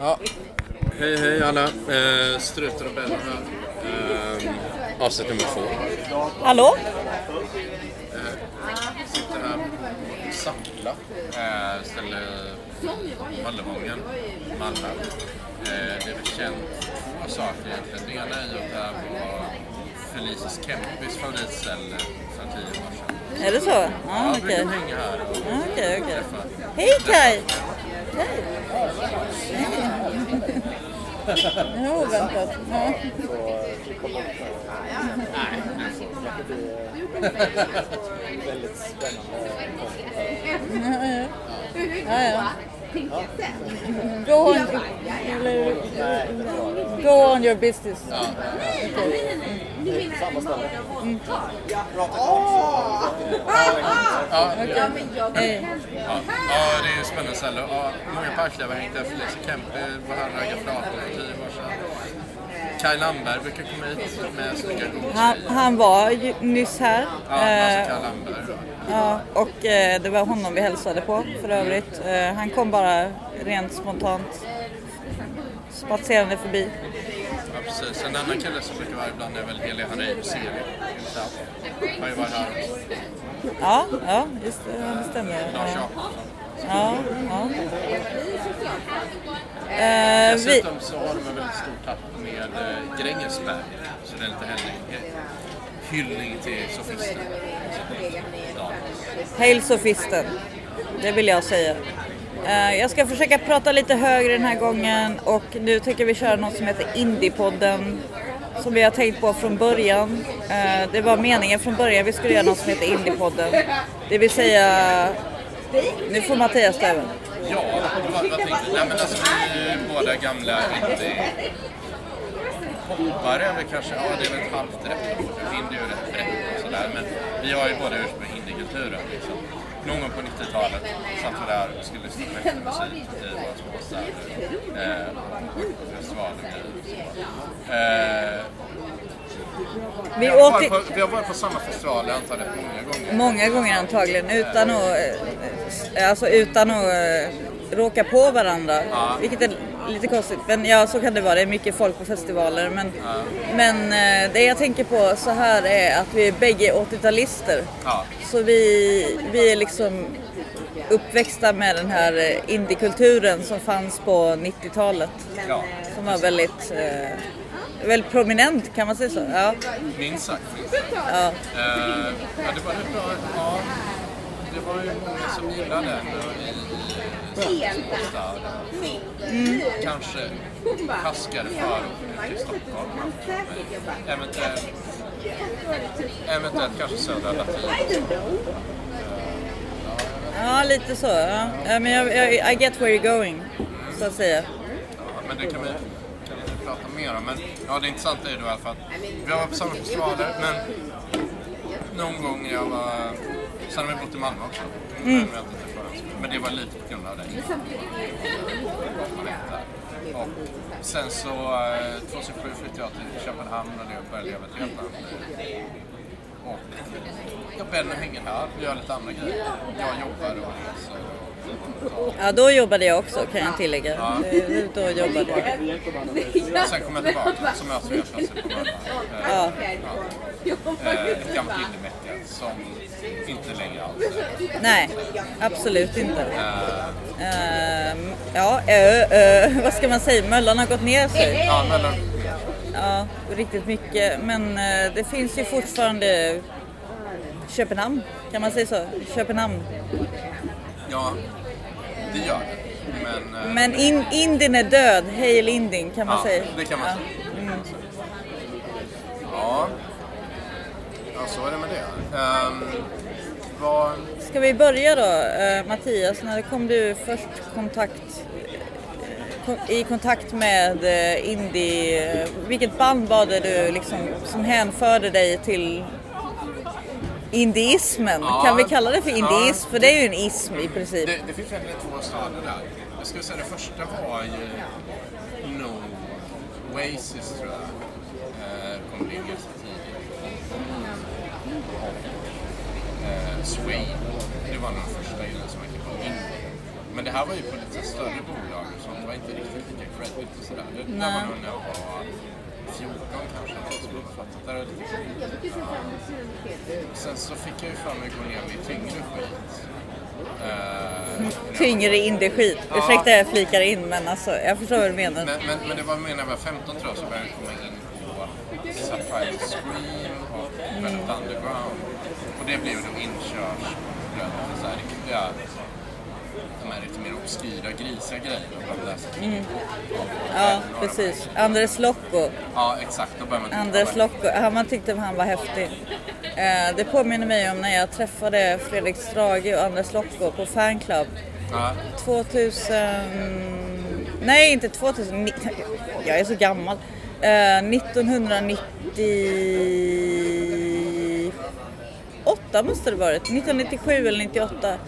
Ja. Hej hej alla. Eh, Strutar och Bella här. Eh, avsnitt nummer två. Hallå? Sitter här på Sampla. Eh, ställe Möllevången, Malmö. Eh, det är väl känt två saker egentligen. Det ena är ju att det här var Felices Kempis favoritställe för tio år sedan. Är det så? Ja, Ja, okej. brukar hänga här och träffa Hej Kaj! Hej! Det var oväntat. Ja. Väldigt spännande Ja, ja. Go on, go on your business. Samma ställe. Hej. Ja, ja, det är spännande ställe. Ja, många parklövar hängt där. Felicia Kempe raggade flator för tio år sedan. Kaj Landberg brukar komma hit med snygga Han, godtjejer. han var ju nyss här. Ja, alltså Eh, Kaj Landberg. Ja, och eh, det var honom vi hälsade på för övrigt. Eh, han kom bara rent spontant spatserande förbi. Precis. En annan kille som brukar vara ibland är väl Heli Harry Seli. Har ju varit här. Ja, ja just det, det stämmer. Lars Ja, Jakobsson. ja. ja. Eh, vi, Dessutom så har de en väldigt stor tapp med eh, Grängesberg. Så det är lite hyllning, hyllning till sofisten. Ja. Hail Sofisten, det vill jag säga. Eh, jag ska försöka prata lite högre den här gången och nu tänker vi köra något som heter Indiepodden. Som vi har tänkt på från början. Eh, det var meningen från början vi skulle göra något som heter Indiepodden. Det vill säga... Nu får Mattias ta över. Ja, vad, tänkte du? Nej men alltså vi är ju båda gamla indie... Poppare är kanske, ja det är väl ett halvt rätt. Indie är ju rätt brett och sådär. Men vi har ju båda ursprung i indiekulturen liksom. Någon gång på 90-talet satt vi där och skulle lyssna på eftermusik i våra småstäder. Eh, så. Eh, Vi har i, på, vi har varit på samma festival rätt många gånger. många gånger antagligen utan att, eh, alltså utan att eh, råka på varandra. Vilket är lite konstigt. Men ja, så kan det vara. Det är mycket folk på festivaler. Men, men eh, det jag tänker på så här är att vi är bägge 80-talister. Ja. Så vi, vi är liksom uppväxta med den här eh, indiekulturen som fanns på 90-talet. Ja, Som var väldigt, eh, väldigt prominent kan man säga så. Ja. minst sagt. Ja. Eh, ja, det var rätt bra. Ja, det var ju många som gillade den i Stockholmsstad. Kanske taskade förorter till Stockholm. Eventuellt, eventuellt kanske södra latin. Ja, lite så. Ja. Men jag, jag, I get where you're going, så att säga. Ja, men det kan vi kan vi prata mer om. Men ja, det intressanta är då i alla fall att vi har varit på samma festivaler, men någon gång när jag var... Sen har vi bott i Malmö också. Men, men det var lite på grund av dig. Och sen så eh, 2007 flyttade jag till Köpenhamn och nu började leva ett helt annat liv. Och jag Benny hänger här och gör lite andra grejer. Jag jobbar och reser. Ja, då jobbade jag också kan jag tillägga. Eh, Då jobbade jag. Och sen kommer jag tillbaka så möts vi plötsligt på Möllan. Eh, Ja. eh, ett gammalt indie som inte längre alls. Nej, absolut inte. Ehm, ja, ö, ö, vad ska man säga? Möllan har gått ner sig. Ja, mellan, Ja, riktigt mycket. Men eh, det finns ju fortfarande Köpenhamn, kan man säga så? Köpenhamn. Ja, det gör det. Men, eh, Men in, Indien är död, Hail Indien kan man ja, säga. det kan man Ja. säga. Ja, ja så är det med det. Um, vad, Ska vi börja då? Eh, Mattias, när kom du först kontakt, kon- i kontakt med eh, indie? Vilket band var det du liksom, som hänförde dig till indiismen? Ja. Kan vi kalla det för Ja. indiism? För det är ju en ism i princip. det, det finns egentligen två stadier där. Jag skulle säga det första var ju nog Oasis tror jag. Eh, kom in ganska tidigt. Eh, Suede. Det var nog de första grejerna som verkligen kom in. Men det här var ju på lite större bolag. Det var inte riktigt lika credit och sådär. Det Nej. var nog när jag var 14 kanske. Så jag fattat. Där är det lite Sen så fick jag ju för mig gå ner med tyngre skit. Eh, Tyngre indie-skit. Ja. Ursäkta jag flikar in men alltså jag förstår vad du menar. Men, men, men det var mer när jag var 15 tror jag så började jag komma in på Sapphire Scream och Velvet Underground. Och det blev då inkörsporten till riktiga, de här lite mer obskyra, grisiga. Bland läsa Ja, precis. Andres Locco. Ja, exakt. Då man Anders Locko, han man tyckte han var häftig. Eh, det påminner mig om när jag träffade Fredrik Strage och Anders Locko på fanclub Ja, 2000... Nej, inte 2000. Jag är så gammal. Eh, 1998 måste det varit. 1997 eller 98.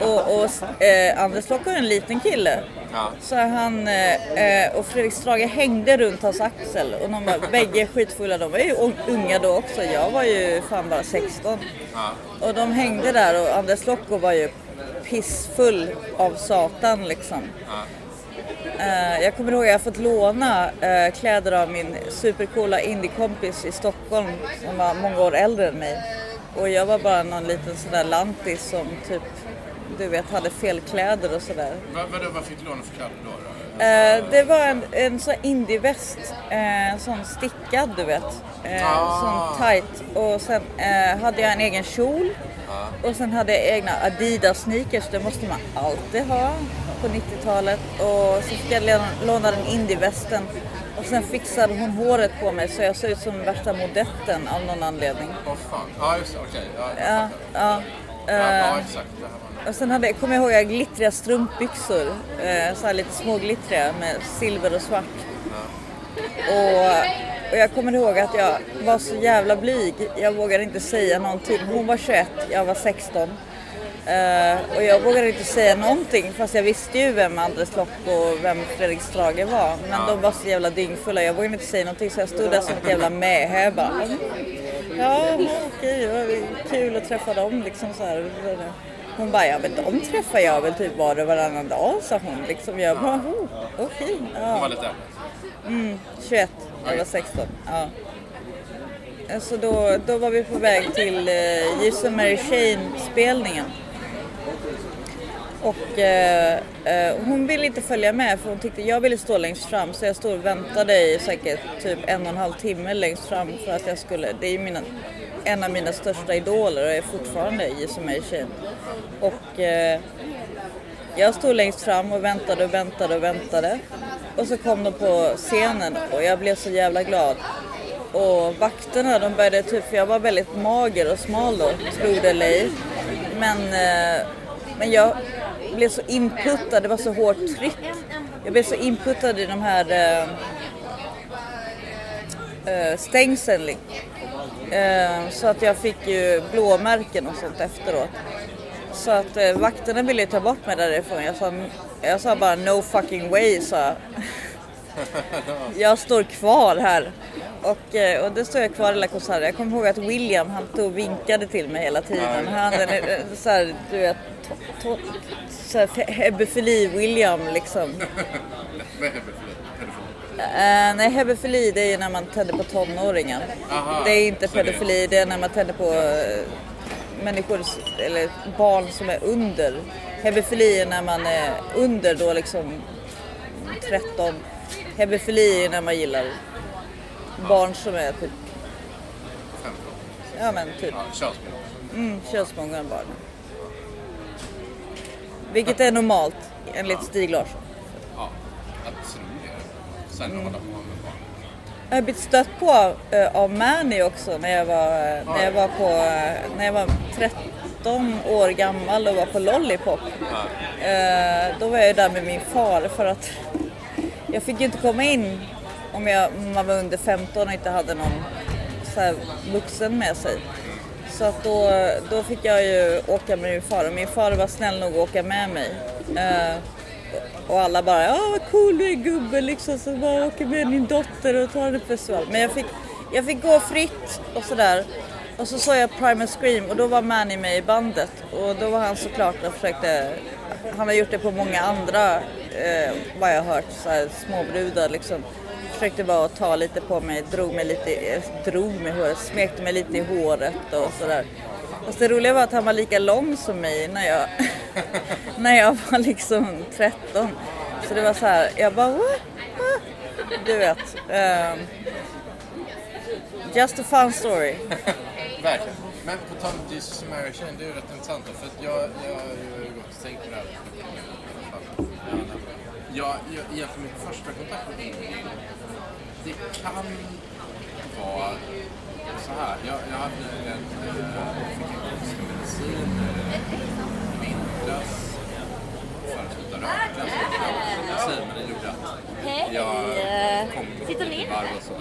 Och, och eh, Anders Locko är en liten kille. ja. Så han eh, och Fredrik Strage hängde runt hans axel och de var bägge skitfulla. De var ju un- unga då också. Jag var ju fan bara 16. ja. Och de hängde där och Anders Locko var ju pissfull av satan liksom. Ja. Eh, jag kommer ihåg att jag fått låna eh, kläder av min supercoola indiekompis i Stockholm som var många år äldre än mig. Och jag var bara någon liten sån där lantis som typ, du vet, hade fel kläder och sådär. Vad, vad fick du låna för kläder då? då? Eh, det var en, en sån indieväst, eh, sån stickad du vet. Eh, Ah. Sån tight. Och sen eh, hade jag en egen kjol. Och sen hade jag egna Adidas sneakers, det måste man alltid ha på 90-talet. Och så fick jag låna- den indievästen. Och sen fixade hon håret på mig så jag såg ut som värsta modetten av någon anledning. Åh fan. Ja, just det. Okej. Ja, jag Ja, fattar. ja. ja, Eh, ja, exakt. Och sen hade, kommer jag ihåg jag hade glittriga strumpbyxor. Eh, så här lite småglittriga med silver och svart. Och, och jag kommer ihåg att jag var så jävla blyg. Jag vågade inte säga någonting. Hon var 21, jag var 16. Eh, och jag vågade inte säga någonting fast jag visste ju vem Andres Lock och vem Fredrik Strage var. Men de var så jävla dyngfulla. Jag vågade inte säga någonting så jag stod där som ett jävla mähä bara. Mm, ja, okej, det var kul att träffa dem liksom så här. Hon bara, ja men de träffar jag väl typ var och varannan dag sa hon. Liksom jag bara, oh, okej. Hon ja. var lite äldre. 21, jag var 16. Ja. Eh, Så då, då var vi på väg till uh, Jesus Mary Chain spelningen. Och eh, eh, hon ville inte följa med för hon tyckte jag ville stå längst fram så jag stod och väntade i säkert typ en och en halv timme längst fram för att jag skulle, det är ju mina, en av mina största idoler och är fortfarande i Mary Och eh, jag stod längst fram och väntade och väntade och väntade. Och så kom de på scenen och jag blev så jävla glad. Och vakterna de började typ, för jag var väldigt mager och smal då, tro det eller ej. Men, eh, men jag blev så inputtad, det var så hårt tryck. Jag blev så inputtad i de här eh, eh stängseln. Eh, så att jag fick ju blåmärken och sånt efteråt. Så att eh, vakterna ville ju ta bort mig därifrån. Jag sa, jag sa bara no fucking way sa jag. jag står kvar här. Och, eh, och det står jag kvar hela konserten. Jag kommer ihåg att William han stod och vinkade till mig hela tiden. Han hade eh, så här, du vet, fe- hebefili-William liksom. Vad är det för pedofili? Uh, nej, hebefili det är ju när man tänder på tonåringar. Aha, det är inte pedofili, det är när man tänder på eh, människor, eller barn som är under. Hebefili är när man är under då liksom 13. Hebefili är när man gillar barn som är typ, 15. ja men typ, Ja, mm, könsmånga barn. Vilket är normalt enligt Stig Larsson. Ja, jag tror det. Sen Mm. hålla på med barn. Jag har blivit stött på eh, av Mani också när jag var, eh, när jag var, på, eh, när jag var 13 år gammal och var på Lollipop. Då var jag där med min far för att jag fick ju inte komma in om, jag, man var under 15 och inte hade någon så här, vuxen med sig. Så att då, då fick jag ju åka med min far och min far var snäll nog att åka med mig. Och alla bara, ja vad cool du är gubbe liksom, så bara åker med din dotter och tar en festival. Men jag fick, jag fick gå fritt och sådär. Och så såg jag Primal Scream och då var Manny med i bandet. Och då var han såklart och försökte, han har gjort det på många andra, eh, vad jag har hört, så här, småbrudar liksom. Försökte bara ta lite på mig, drog mig lite, eh, drog mig i håret, smekte mig lite i håret och sådär. Fast det roliga var att han var lika lång som mig när jag, när jag var liksom 13. Så det var så här, jag bara what? What? Du vet. Um, just a fun story. Verkligen. Men på tal om Jesus and Mary Chain, det är ju rätt intressant för att jag, jag har ju gått och tänkt på det här. Jag, jag, egentligen min första kontakt med det kan vara så här. Jag, jag hade en, äh, fick en medicin eh, i gjorde att Hej! jag kom Sitter ni? i varv och så. Eh,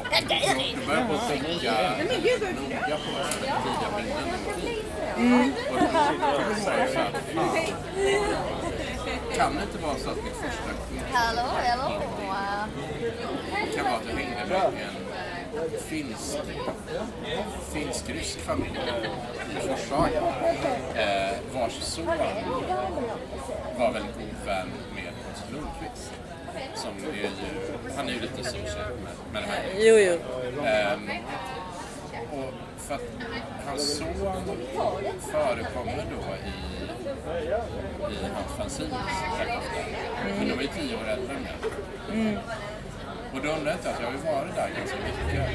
och jag började på att tänka noga på tidiga minnen. Och då sa jag så här, fan, kan det inte vara så att mitt första Hallå, hallå! kan vara att jag hängde med en finsk, finsk-rysk familj i Forshaga. Eh, vars son var väldigt god vän med Pontus. Som är ju, han är ju lite associated med, med det här. Jo, jo. Ehm, och för att hans son förekommer då i, i hans rätt ofta. Men de är ju tio år äldre än mig. Och då undrar jag inte att jag har ju varit där ganska mycket.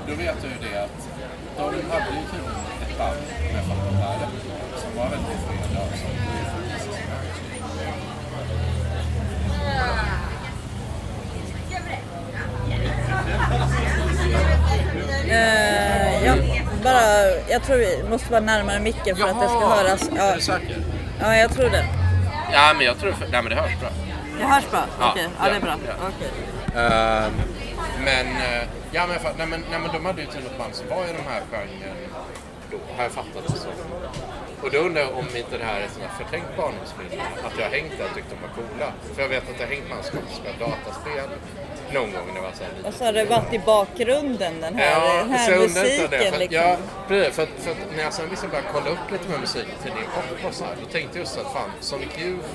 Och då vet jag ju det att de hade ju tydligen ett band med Fattigvärlden som var väldigt influerade av som Eh, ja, bara, jag tror vi måste vara närmare micken för att det ska höras. Är Ja, du säker? ja jag tror det. Ja, men jag tror... Nej, men det hörs bra. Det hörs bra? Ja, Okej, ja, det är bra. ja. Okej. Ehm, men, eh, ja, men, nej, men, nej, men de hade ju tydligen ett band som var i de här genren då, har jag fattat det som. Och då undrar jag om inte det här är sådana förträngt barndomsminne, att jag har hängt där och tyckt de var coola. För jag vet att jag har hängt med hans kompisar dataspel någon gång när jag var så här liten. Och så har det varit i bakgrunden den här, den så här musiken det. För, att- liksom. ja, precis. För, för när jag sen liksom började kolla upp lite med musiktidningen Pop och så här, då tänkte jag just att fan, Sonic Youth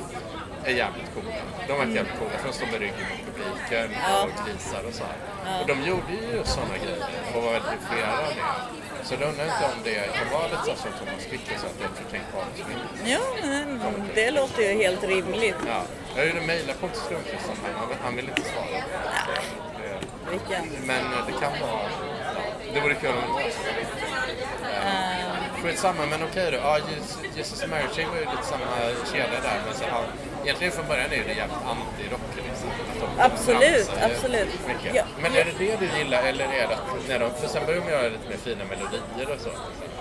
är jävligt coola. De var jävligt coola för de står med ryggen mot publiken och grisar och så här. Och de gjorde ju sådana grejer och var väldigt influerade av det. Så då undrar inte om det kan vara lite så som Thomas Quick så att det är ett förträngt barndomsminne. Ja, men det låter ju helt rimligt. Ja, jag gjorde mejla Pontus Lundqvist om det, han, han vill inte svara. Det- Vilken... Men eh, det kan vara... Ja, det vore kul om det var så. Skitsamma, men okej då. Ja, Jesus- Jesus Mary Chain var ju lite samma kedja där. Men så, ja, egentligen från början är det jävligt anti-rock liksom. Absolut, dansar absolut. Ja. Men är det det du gillar eller är det att när de... För sen börjar de göra lite mer fina melodier och så.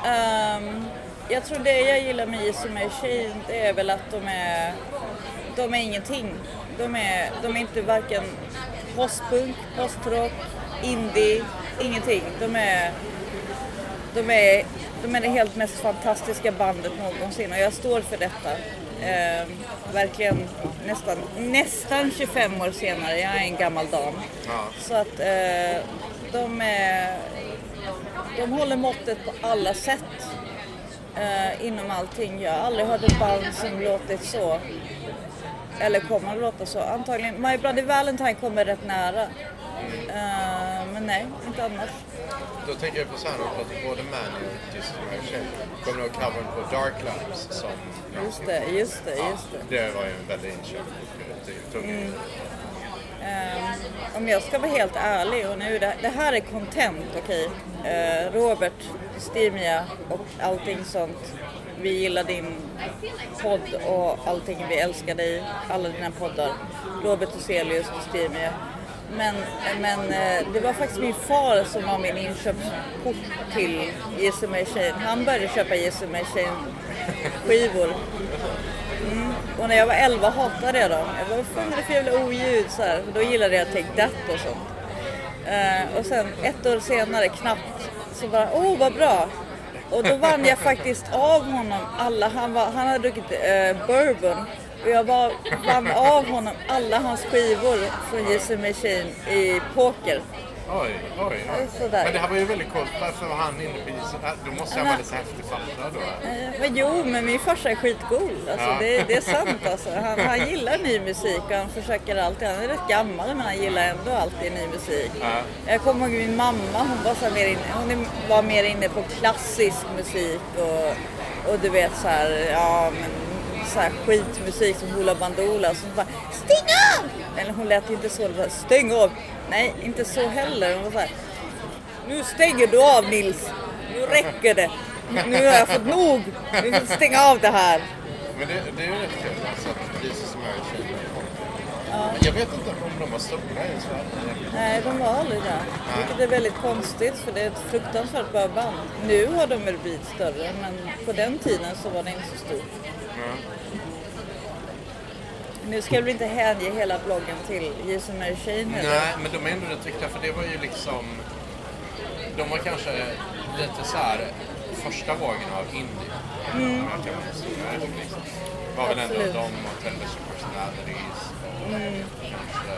Ehm, jag tror det jag gillar med Jesu Machine det är väl att de är, de är ingenting. De är, de är inte varken postpunk, postrock, indie, ingenting. De är, de är, de är det helt mest fantastiska bandet någonsin och jag står för detta. Ehm, verkligen nästan, nästan 25 år senare, jag är en gammal dam. Ja. Så att eh, de, är, de håller måttet på alla sätt eh, inom allting. Jag har aldrig hört ett band som låtit så. Eller kommer att låta så. Antagligen. My Bloody Valentine kommer rätt nära. Eh, men nej, inte annars. Då tänker jag på så här, pratar både Man och Mary Chain. Kommer ihåg covern på Dark Lives som... Just det, just det, just det. Det var ju en väldigt inköpt tung grej. Ehm, om jag ska vara helt ärlig och nu det, det här är content, okej. Eh, Robert, Stimia och allting sånt. Vi gillar din podd och allting vi älskar dig, alla dina poddar. Robert Huselius och Stimia. Men, men eh, det var faktiskt min far som var min inköpsport till Jesu Machine. Han började köpa Jesu Machine skivor mm. och när jag var 11 hatade jag dem. Jag bara, vad fan är det för jävla oljud? Så här. Då gillade jag Take That och sånt. Uh, och sen ett år senare, knappt, så bara, åh vad bra. Och då vann jag faktiskt av honom alla, han, var, han hade druckit uh, bourbon. Och jag var, vann av honom alla hans skivor från Jesu Machine i poker. Oj, oj, oj. Sådär. Men det här var ju väldigt coolt. Varför var han inne på isen? Äh, Då måste han vara lite häftig farsa då. Eh, Men jo, men min farsa är skitcool. Alltså, Ja. det, det är sant alltså. Han, han gillar ny musik och han försöker alltid. Han är rätt gammal men han gillar ändå alltid ny musik. Ja. Jag kommer ihåg min mamma, hon var, så mer, inne, hon var mer inne på klassisk musik och, och du vet så här, ja men så här skitmusik som Hoola Bandoola. Så hon bara stäng av! Eller hon lät inte så, bara, stäng av! Nej, inte så heller. Hon var så här, nu stänger du av Nils. Nu räcker det. Nu har jag fått nog. Du får stänga av det här. Men det, det är ju rätt kul alltså att Jesus och Mary Chain Men jag vet inte om de var stora i Sverige. Nej, de var aldrig där. Vilket är väldigt konstigt för det är ett fruktansvärt bra band. Nu har de väl blivit större men på den tiden så var det inte så stort. Nu ska vi inte hänge hela bloggen till Jesus Mary Chain. Nej, men de är ändå rätt viktiga för det var ju liksom... De var kanske lite så här första vågen av indie. Mm. Säga. Liksom. var väl ändå de och Television Personalities och kanske...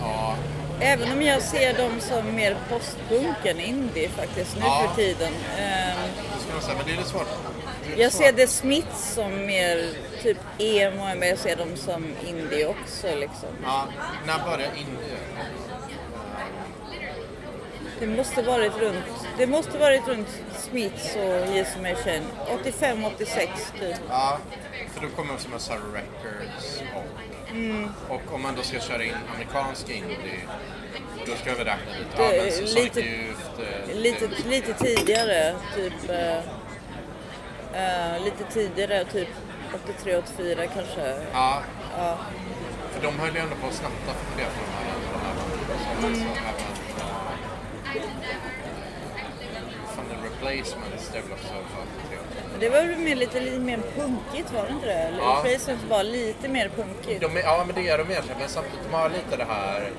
Ja, Även om jag ser dem som mer postpunk än indie faktiskt nu Ja. för tiden. Ehm, det ska man säga, men det är lite svårt. Det Jag ser The Smiths som mer typ emo, men jag ser dem som indie också liksom. Ja, när började indie? Det måste varit runt, det måste varit runt Smiths och Jesus Chain. 85, 86 typ. Ja, för då kommer som Sarah Records och, Mm. och om man då ska köra in amerikansk indie då ska vi räkna lite. Det Ja, men lite- Youth, eh, Lite, det- lite tidigare, typ eh, lite tidigare, typ 83, 84 kanske. Ja, Ja. för de höll ju ändå på att snatta för det från de här de här banden. Mm. Fan, The Replacements. Men Det var väl mer, lite, lite mer punkigt var det inte det? Ja. Replacements var lite mer punkigt. De är, ja, men det är de egentligen, men samtidigt de har lite det här...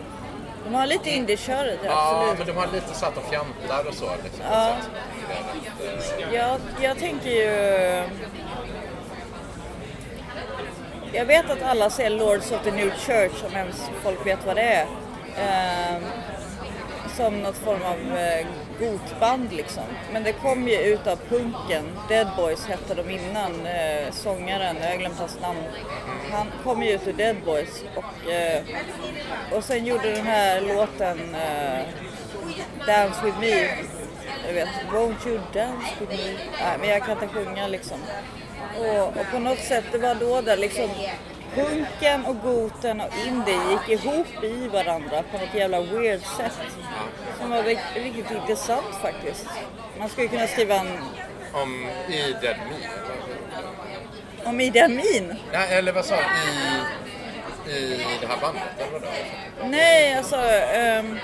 De har lite indie-köret, ja, Ja, absolut. men de har lite så att de fjantar och så. Liksom, Ja. Så att det är rätt, eh, Jag, jag tänker ju... Jag vet att alla säger Lords of the New Church, om ens folk vet vad det är. Ehm, som något form av eh, gotband liksom. Men det kom ju ut av punken. Dead Boys hette de innan. Eh, sångaren, jag har glömt hans namn. Han kom ju ut ur Dead Boys. Och, eh, och sen gjorde den här låten eh, Dance with me. Jag vet, won't you dance with me? Nej, men jag kan inte sjunga liksom. Och, och på något sätt, det var då där liksom punken och goten och indie gick ihop i varandra på något jävla weird sätt. Som var riktigt, riktigt intressant faktiskt. Man skulle kunna skriva en Om i Dead Me? eller? om Idi Amin. Nej, eller vad sa du? I, I det här bandet? Eller vadå? Nej, alltså ehm,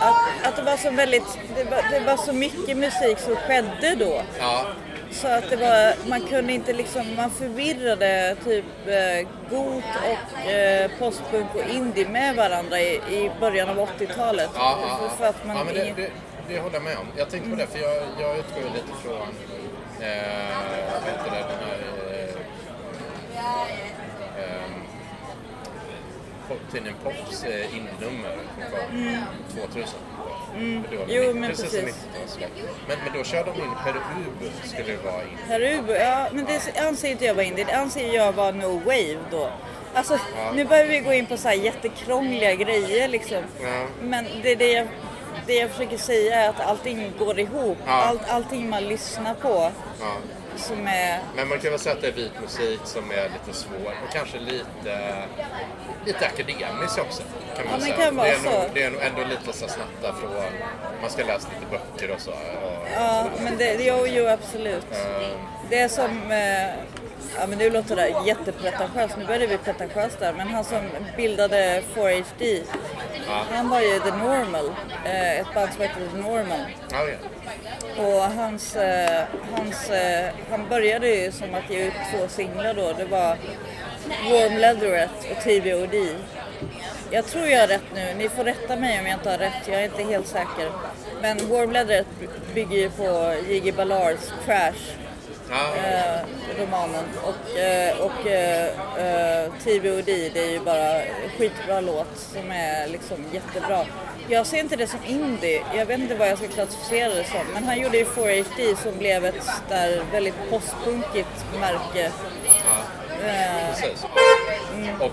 att, att det var så väldigt, det var, det var så mycket musik som skedde då. Ja, Så att det var, man kunde inte liksom, man förvirrade typ eh, got och eh, postpunk och indie med varandra i, i början av 80-talet. ja, ja. För, för att man, ja men det, det, det håller jag med om. Jag tänkte på det, för jag, jag utgår lite från eh, vad heter det, den här eh, eh, pop- tidningen Pops eh, indie-nummer som kom 2000. Mm. Jo, men precis precis. som 90-talsläpp. Men, men då körde de in Peru skulle det vara in. Peru, ja men det anser inte jag var indie, det anser jag var no wave då. Alltså nu börjar vi gå in på så här jättekrångliga grejer liksom. Ja. Men det, är det, jag, det jag försöker säga är att allting går ihop. Ja. Allt, allting man lyssnar på Ja. Som är Men man kan väl säga att det är vit musik som är lite svår och kanske lite, lite akademisk också. Kan man Ja, säga. kan det, är nog, det är nog ändå lite så snatta från, man ska läsa lite böcker och så. Och, Ja, men det, jo, jo absolut. Det är som, eh, ja men nu låter det jättepretentiöst, nu börjar det bli pretentiöst där, men han som bildade 4HD, han var ju The Normal, eh, ett band som hette The Normal. ja, ja. Och hans, eh, hans, eh, han började ju som att ge ut två singlar då, det var Warm Leatherette och TVOD. Jag tror jag har rätt nu, ni får rätta mig om jag inte har rätt, jag är inte helt säker. Men Warm Leatherette bygger ju på Jiggy Ballards Crash. Eh, romanen. Och, eh, och eh, eh, TVOD det är ju bara skitbra låt som är liksom jättebra. Jag ser inte det som indie, jag vet inte vad jag ska klassificera det som. Men han gjorde ju 4HD som blev ett där väldigt postpunkigt märke. Ja, Eh, precis. Och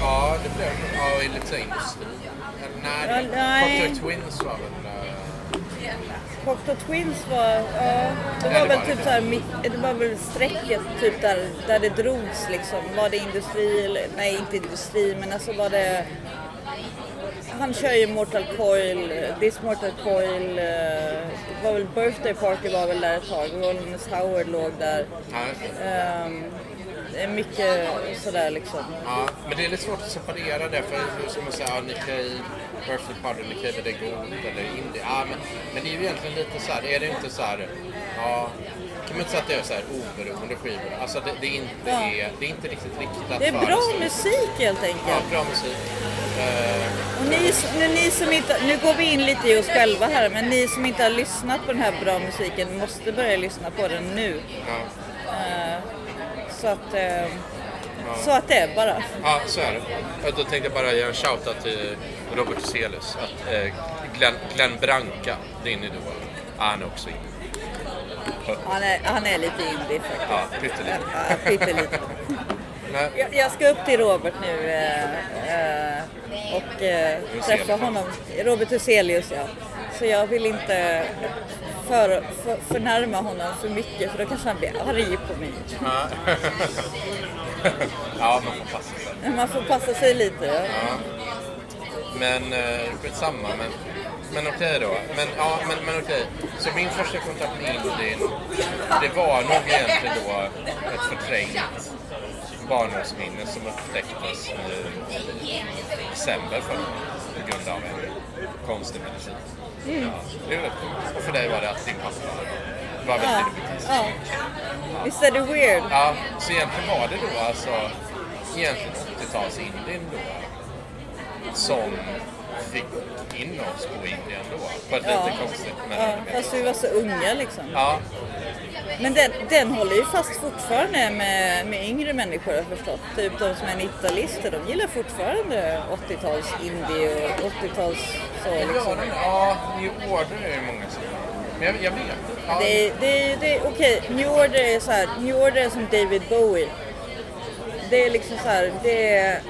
ja, det blev ja, i lite industri. Eller, Ja, Nej, nej. Twins var väl... Cocteau Twins var, ja, det Ja, var det väl var typ det. så här, det var väl strecket typ där, där det drogs liksom. Var det industri eller, nej inte industri men alltså var det han kör ju Mortal Coil, This Mortal Coil, eh, det var väl Birthday Party var väl där ett tag, Rollins Howard låg där. Ja, det är mycket sådär liksom. ja, men det är lite svårt att separera det för som man säger, ja, Nick Party, Nick Cave, är det god eller indie? Ja, men, men det är ju egentligen lite så här, är det inte så här, ja, kan man inte säga att det är så här oberoende skivor? Alltså det, det, är inte, Ja. är, det är inte riktigt riktat Det är för bra stor- musik helt Ja, enkelt. bra musik. Eh, Och ni, nu, ni som inte, nu går vi in lite i oss själva här, men ni som inte har lyssnat på den här bra musiken måste börja lyssna på den nu. ja. Eh, så att, eh, så att det är bara. Ja, så är det. Då tänkte jag bara göra en shoutout till Robert Hyselius. Att eh, Glenn, Glenn Branca, din idol, han är också in. Han är, han är lite indie faktiskt. Ja, pyttelite. Ja, pyttelite. Jag, jag ska upp till Robert nu eh, eh, och eh, träffa honom. Robert Huselius ja. Så jag vill inte för, för, förnärma honom för mycket för då kanske han blir arg på mig. ja. ja, man får passa sig. Man får passa sig lite. Ja. Ja. Men eh, skitsamma. Men, men okej då. Men, ja, men, men okej. Så min första kontakt med Indien, det var nog egentligen då ett förträngt barndomsminne som upptäcktes i december förra året på grund av en konstig medicin. Ja, det är rätt coolt. Och för dig var det att din pappa var väldigt Ja. buddhist. ja. Visst är det weird? Ja, så egentligen var det då alltså egentligen 80-tals-Indien då som fick in oss på Indien då på ett Ja. lite konstigt men Ja, fast vi var så unga liksom. ja, Men den, den håller ju fast fortfarande med, med yngre människor har jag förstått. Typ de som är 90-talister, de gillar fortfarande 80-tals indie och 80-tals så liksom. ja, New Order är det många som men jag, jag vet inte. Ja, Det, är- det, det, okej, New Order är så här, New Order är som David Bowie. Det är liksom så här, det, är-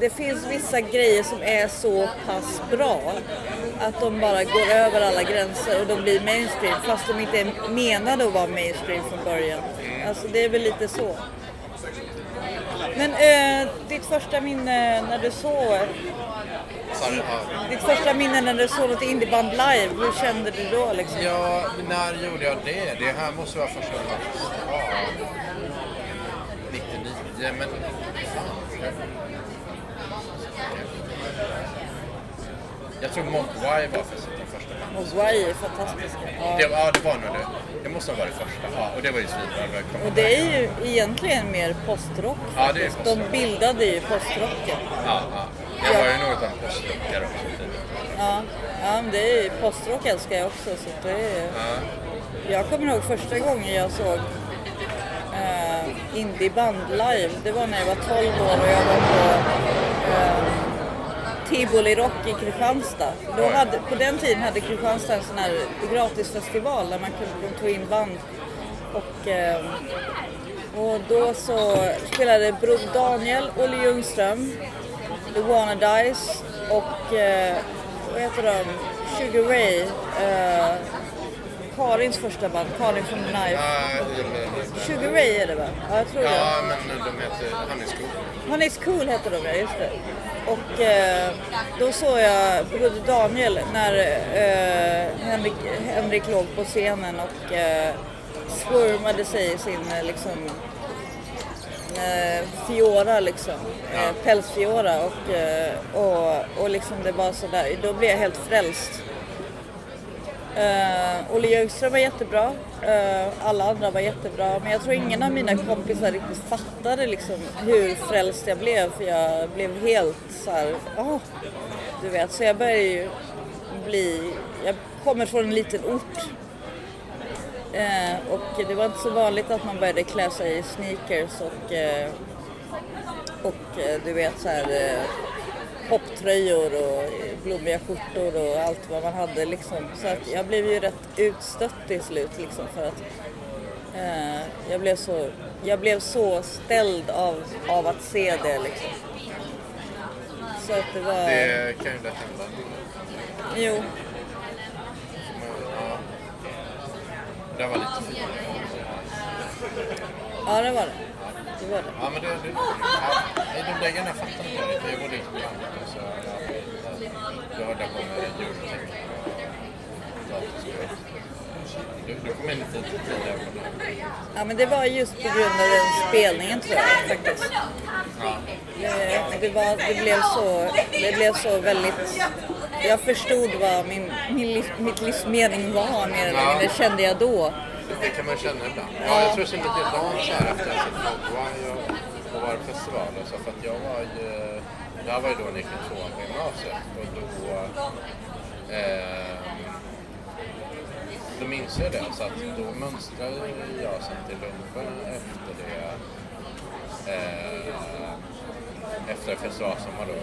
det finns vissa grejer som är så pass bra att de bara går över alla gränser och de blir mainstream fast de inte är menade att vara mainstream från början. Alltså det är väl lite så. Men eh, ditt första minne när du såg ja. ditt första minne när du såg något indieband live, hur kände du då liksom? ja, när gjorde jag det? Det här måste vara första gången ja, 99, men fan. jag- Jag tror Mogwai var för sitt första band. Mogwai är fantastiska. Ja. Det, ja, det var nog det. Det måste ha varit första. Ja, och det var ju svinbra. Och det är ju egentligen mer postrock Ja, det är faktiskt. De bildade ju postrocken. Ja, ja. Jag var ju något av en postrockare också. Ja, ja men det är ju, postrock älskar jag också. Så det är, Ja. jag kommer ihåg första gången jag såg uh, indieband live. Det var när jag var 12 år och jag var på eh, Tivoli Rock i Kristianstad. Då hade, på den tiden hade Kristianstad en sån här gratisfestival där man kunde de tog in band. Och, eh, och då så spelade Broder Daniel, Olle Ljungström, The Wanna Dice och eh, vad heter de? Sugar Ray. Eh, Karins första band, Karin från Knife. Ja, Sugar Ray är det va? Ja, jag tror det. ja, men de heter Honey School. Han är cool heter de ja, just det. Och eh, då såg jag Broder Daniel när eh, Henrik, Henrik låg på scenen och eh, swirmade sig i sin eh, liksom eh, Fiora liksom, eh, pälsfiora och, och, och liksom det var sådär, då blev jag helt frälst. Uh, Olle Ljungström var jättebra, uh, alla andra var jättebra. Men jag tror ingen av mina kompisar riktigt fattade liksom hur frälst jag blev för jag blev helt så här, ah, du vet, så jag började ju bli, jag kommer från en liten ort. Uh, och det var inte så vanligt att man började klä sig i sneakers och, och du vet så här hopptröjor och blommiga skjortor och allt vad man hade liksom. Så att jag blev ju rätt utstött till slut liksom för att eh, jag, blev så, jag blev så ställd av, av att se det liksom. Så att det var... Det kan ju lätt hända. Jo. Det var lite fint. ja det var det. Det var det. Ja, men det... det ja, de där grejerna fattar inte jag riktigt. Jag går dit på landet och så... Då jag på med ljudteckning och datorspel. Du, du kom in lite tidigare på det. Ja men det var just på grund av den spelningen tror jag faktiskt. Ja. Det, det, var, det, blev så, det blev så väldigt... Jag förstod vad min, min mitt livs mening var mer eller mindre, kände jag då. Det kan man känna ibland. Ja, jag tror jag kände likadant så här efter att jag Mogwai och, och var på festival och så. För att jag var ju... Det här var ju då när jag gick i tvåan på gymnasiet och då... Eh, då minns jag det. Så att då mönstrade jag sen till lunchen efter det. Eh, efter festivalsommar då.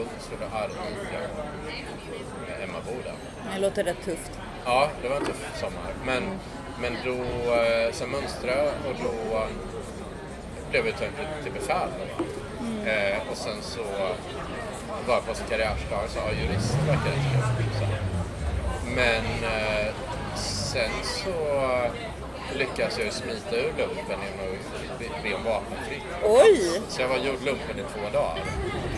Hultsfred och Arvika. Med Emma Boda. Det låter rätt tufft. Ja, det var en tuff sommar. Men, men då, eh, sen mönstrade jag och då eh, blev jag uttagen till, till befäl. då. Eh, och sen så var jag på sin karriärsdag och sa ja, jurist verkar rätt kul. Men sen så lyckades jag smita ur lumpen genom att bli- en vapenfri. Oj! Så jag var gjord lumpen i två dagar.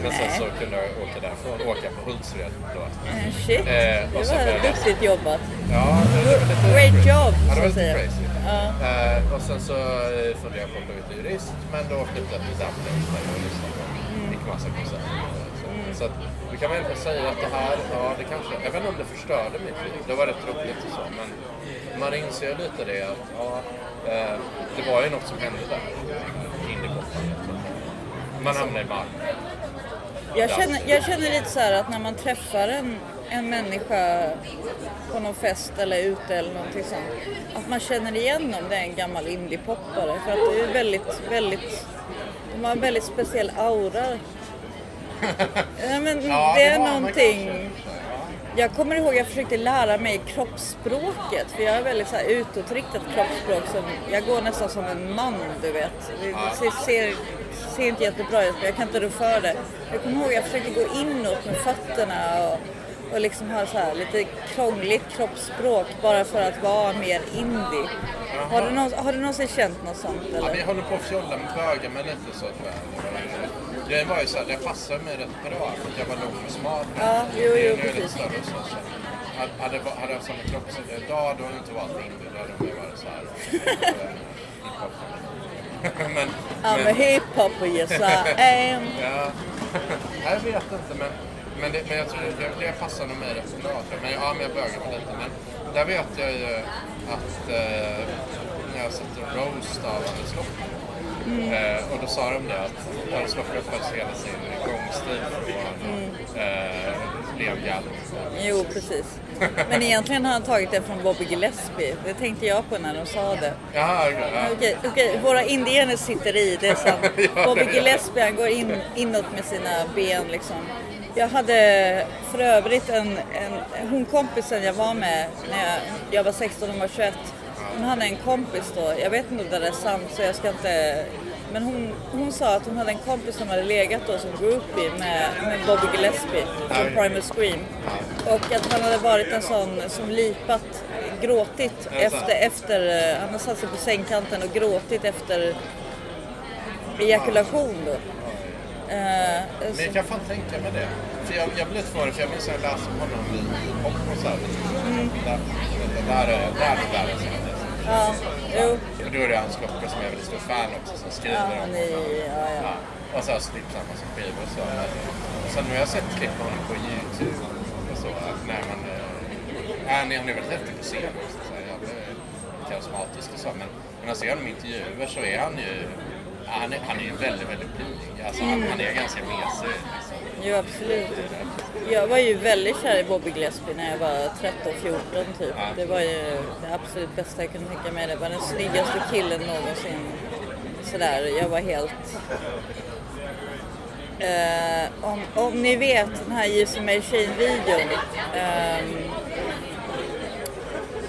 Men sen så kunde jag åka därifrån, åka på Hultsfred då. Eh, Shit, Eh, och det var duktigt jobbat. Ja, det var lite Great job, Ja, det var lite crazy. Ja. Eh, och sen så eh, funderade jag på att bli jurist, men då flyttade jag till Dublin jag lyssnade på Mm. gick massa konserter. Så, så att, vi kan väl egentligen säga att det här, ja det kanske, jag vet inte om det förstörde mitt liv, det var rätt roligt och så, men man inser lite det att ja, eh, det var ju något som hände där, säga. Man hamnade i Malmö. Jag känner, jag känner lite så här att när man träffar en, en människa på någon fest eller ute eller någonting sånt. Att man känner igen om det är en gammal indiepoppare. För att det är väldigt, väldigt, de har en väldigt speciell aura. Ja, men Ja, det är har man någonting. Jag kommer ihåg att jag försökte lära mig kroppsspråket. För jag har väldigt så här utåtriktat kroppsspråk. Som, jag går nästan som en man, du vet. Det Ja. ser, ser, inte jättebra ut, men jag kan inte rå för det. Jag kommer ihåg att jag försökte gå inåt med fötterna och, och liksom ha så här lite krångligt kroppsspråk bara för att vara mer indie. Har du, någon, har du någonsin känt något sånt Ja, men eller? jag håller på att fjolla med bögar mig lite så tyvärr. Det var ju så här, det passade mig rätt bra för att jag var lång och smal. Ja, jo, jo, precis. större så. så. Hade, hade, jag samma kropp så idag då hade jag inte valt indie. Då hade jag varit så här. eh, hiphop. men, I'm a men, hiphopper, yes I am. ja, jag vet inte men, men, det, men jag tror det, det passar nog mig rätt bra. Men, ja, men jag bögar mig lite. Men där vet jag ju att eh, när jag sett en roast av Anders Loppe Eh, och då sa de det att Hans Loppe uppehöll hela sin gångstil från eh, Liam Gallagher. Jo, precis. Men egentligen har han tagit det från Bobby Gillespie. Det tänkte jag på när de sa det. Jaha, ja. Okej, okej, våra indianer sitter i, det är sant. Ja, Bobby ja. Gillespie han går in, inåt med sina ben liksom. Jag hade för övrigt en, en hon kompisen jag var med när jag, jag var 16 och var 21. Hon hade en kompis då, jag vet inte om det där är sant så jag ska inte men hon, hon sa att hon hade en kompis som hade legat då som groupie med, med Bobby Gillespie från. Primal Scream. Och att han hade varit en sån som lipat, gråtit det efter, efter, han hade satt sig på sängkanten och gråtit efter ejakulation då. Eh, Men jag kan fan tänka mig det. För jag, jag blev förvånad för jag minns att jag läste om honom i popkonsert. Mm. Där, där, är- där, där är det ja, jo, Och då är det Hans Loppe som jag är väldigt stor fan också som skriver ja, om ni, ja, ja. Ja, och så har slippt samma som och så. Och sen nu har jag sett klipp med honom på Youtube och så. När man... eh, Han är, han är väldigt häftig på scen också. Så här, jävligt karismatisk och så. Men när man ser honom i intervjuer så är han ju... Han, är, han är väldigt, väldigt blyg. Alltså, han, han är ganska mesig. Liksom. Jo, absolut. Jag var ju väldigt kär i Bobby Gillespie när jag var 13-14 typ. Ja. Det var ju det absolut bästa jag kunde tänka mig. Det var den snyggaste killen någonsin. Sådär, jag var helt... Eh, om, om ni vet den här Use Mary Chain-videon. ehm,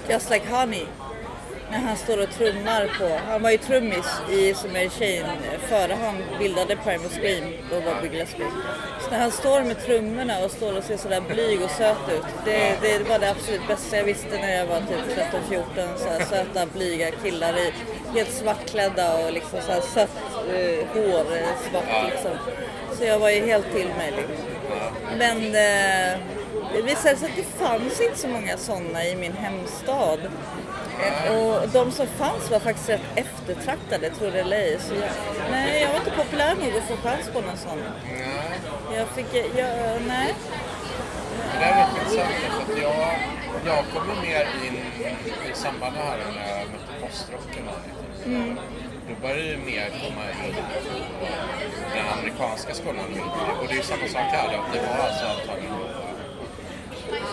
Just Like Honey. När han står och trummar på, han var ju trummis i Some Mary Chain före han bildade Primal Scream och Bobby Gillespie. Så när han står med trummorna och står och ser sådär blyg och söt ut. Det, det var det absolut bästa jag visste när jag var typ 13-14. Så här söta blyga killar i helt svartklädda och liksom så här sött eh, hår, eh, svart liksom. Så jag var ju helt till mig liksom. Men eh, det visade sig att det fanns inte så många sådana i min hemstad. Och de som fanns var faktiskt rätt eftertraktade, tror det eller ej. Så jag, nej, jag var inte populär nog att få chans på någon sån. Jag fick, jag, nej. Det där är rätt intressant för att jag, jag kommer mer in i samband med det här när jag mötte postrocken. Mm. Då började det mer komma in på den amerikanska skolan. Och det är ju samma sak här. Det var alltså antagligen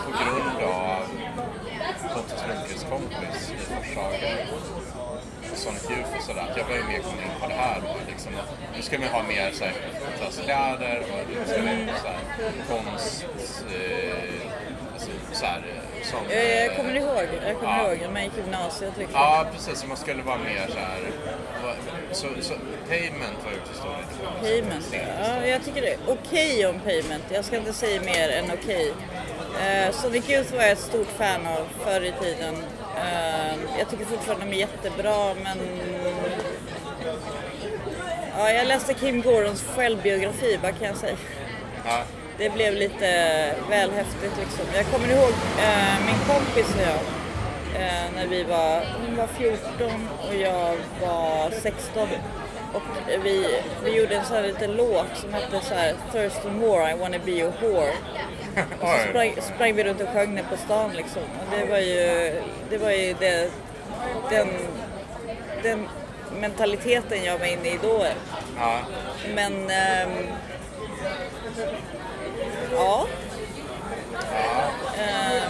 på grund av Pontus Lundqvists kompis i Forshaga Sonic Youth och sådär. Jag började mer komma in på det här då. Liksom, att nu ska man ha mer så här, kontrastkläder och nu ska det vara så här, konst, eh, alltså, så här, eh, som... Jag, jag eh, kommer ihåg, jag kommer Ja. ihåg när man gick i gymnasiet liksom. Ja, precis. Man skulle vara mer så här... vad- Så, så payment var ju stor Payment, ja, jag tycker det är okej om Payment. Jag ska inte säga mer än okej. Eh, Sonic Youth var jag ett stort fan av förr i tiden. Eh, jag tycker fortfarande de är jättebra men... Ja, jag läste Kim Gordons självbiografi, vad kan jag säga? Ja, Det blev lite väl häftigt liksom. Jag kommer ihåg eh, min kompis och jag. Eh, när vi var, hon var 14 och jag var 16. Och vi, vi gjorde en sån här liten låt som hette så här Thurston Moore, I wanna be your whore. Och så sprang, sprang vi runt och sjöng den på stan liksom. Och det var ju, det var ju det, den, den mentaliteten jag var inne i då. ja. Men ehm, ja,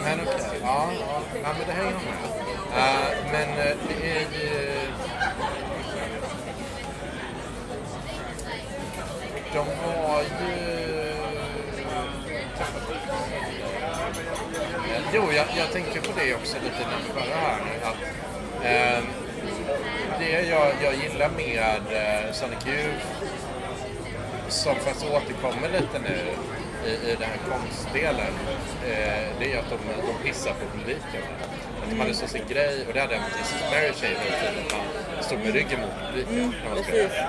Men okej. Ja, ja. ja, men det hänger med. Eh, men eh, det är ju... De har ju... Eh, jo, jag, jag tänker på det också lite när vi började här nu. Att, eh, det jag, jag gillar med eh, Sonic Youth som faktiskt återkommer lite nu i, i den här konstdelen, eh, det är att de, de pissar på publiken. Att de hade så sin grej, och det hade även Jesus Mary Shaver hela tiden, stod med ryggen mot publiken när man spelade.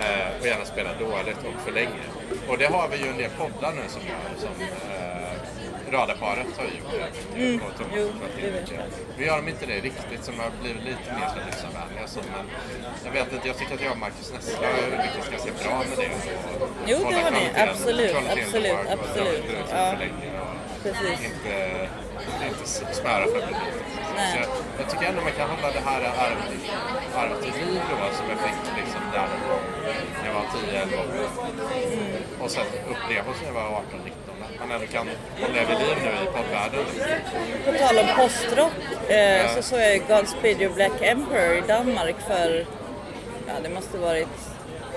Eh, och gärna spelade dåligt och för länge. Och det har vi ju en del poddar nu som, som eh, Radarparet har ju gjort det. Mm. Och Thomas Jo, det. Vi gör dem inte det riktigt, som har blivit lite mer så lyssnarvänliga. Så, men jag vet inte, jag tycker att jag och Marcus Nessla har lyckats ganska bra med det. Och Jo, det har ni. Absolut, absolut, absolut. Ja. länge och precis. Inte, smära för. Nej. Så jag, jag tycker ändå man kan hålla det här arvet, arvet i liv då, som jag fick liksom där när jag var 10-11 år. Mm. Och sen uppleva när jag var 18-19. Att man ändå kan hålla det vid liv nu i poddvärlden. På tal om postrock eh, så såg jag Godspeed Your Black Emperor i Danmark för, ja det måste varit,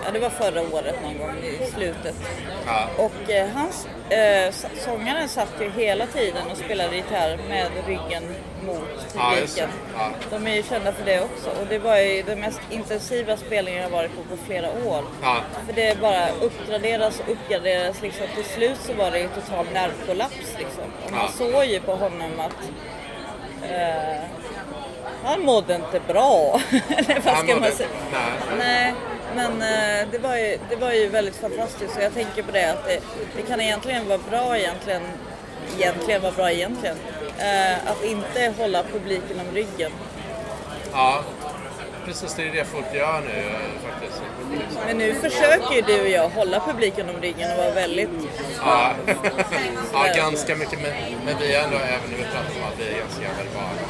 ja det var förra året någon gång i slutet. Ja. Och eh, hans, eh, sångaren satt ju hela tiden och spelade gitarr med ryggen mot publiken. Ja. De är ju kända för det också och det var ju den mest intensiva spelningen jag varit på på flera år. För det bara uppgraderas och uppgraderas liksom. Till slut så var det ju total nervkollaps liksom. Och man såg ju på honom att eh, han mådde inte bra. Eller vad ska man säga? nej. Nej, men eh, det, var ju, det var ju väldigt fantastiskt och jag tänker på det att det, det kan egentligen vara bra egentligen, egentligen vara bra egentligen, eh, att inte hålla publiken om ryggen. Ja, precis. Det är det folk gör nu eh, faktiskt. Men nu försöker ju du och jag hålla publiken om ryggen och vara väldigt Ja, ja ganska mycket. Men, men vi är ändå, även när vi pratar om att vi är ganska verbala.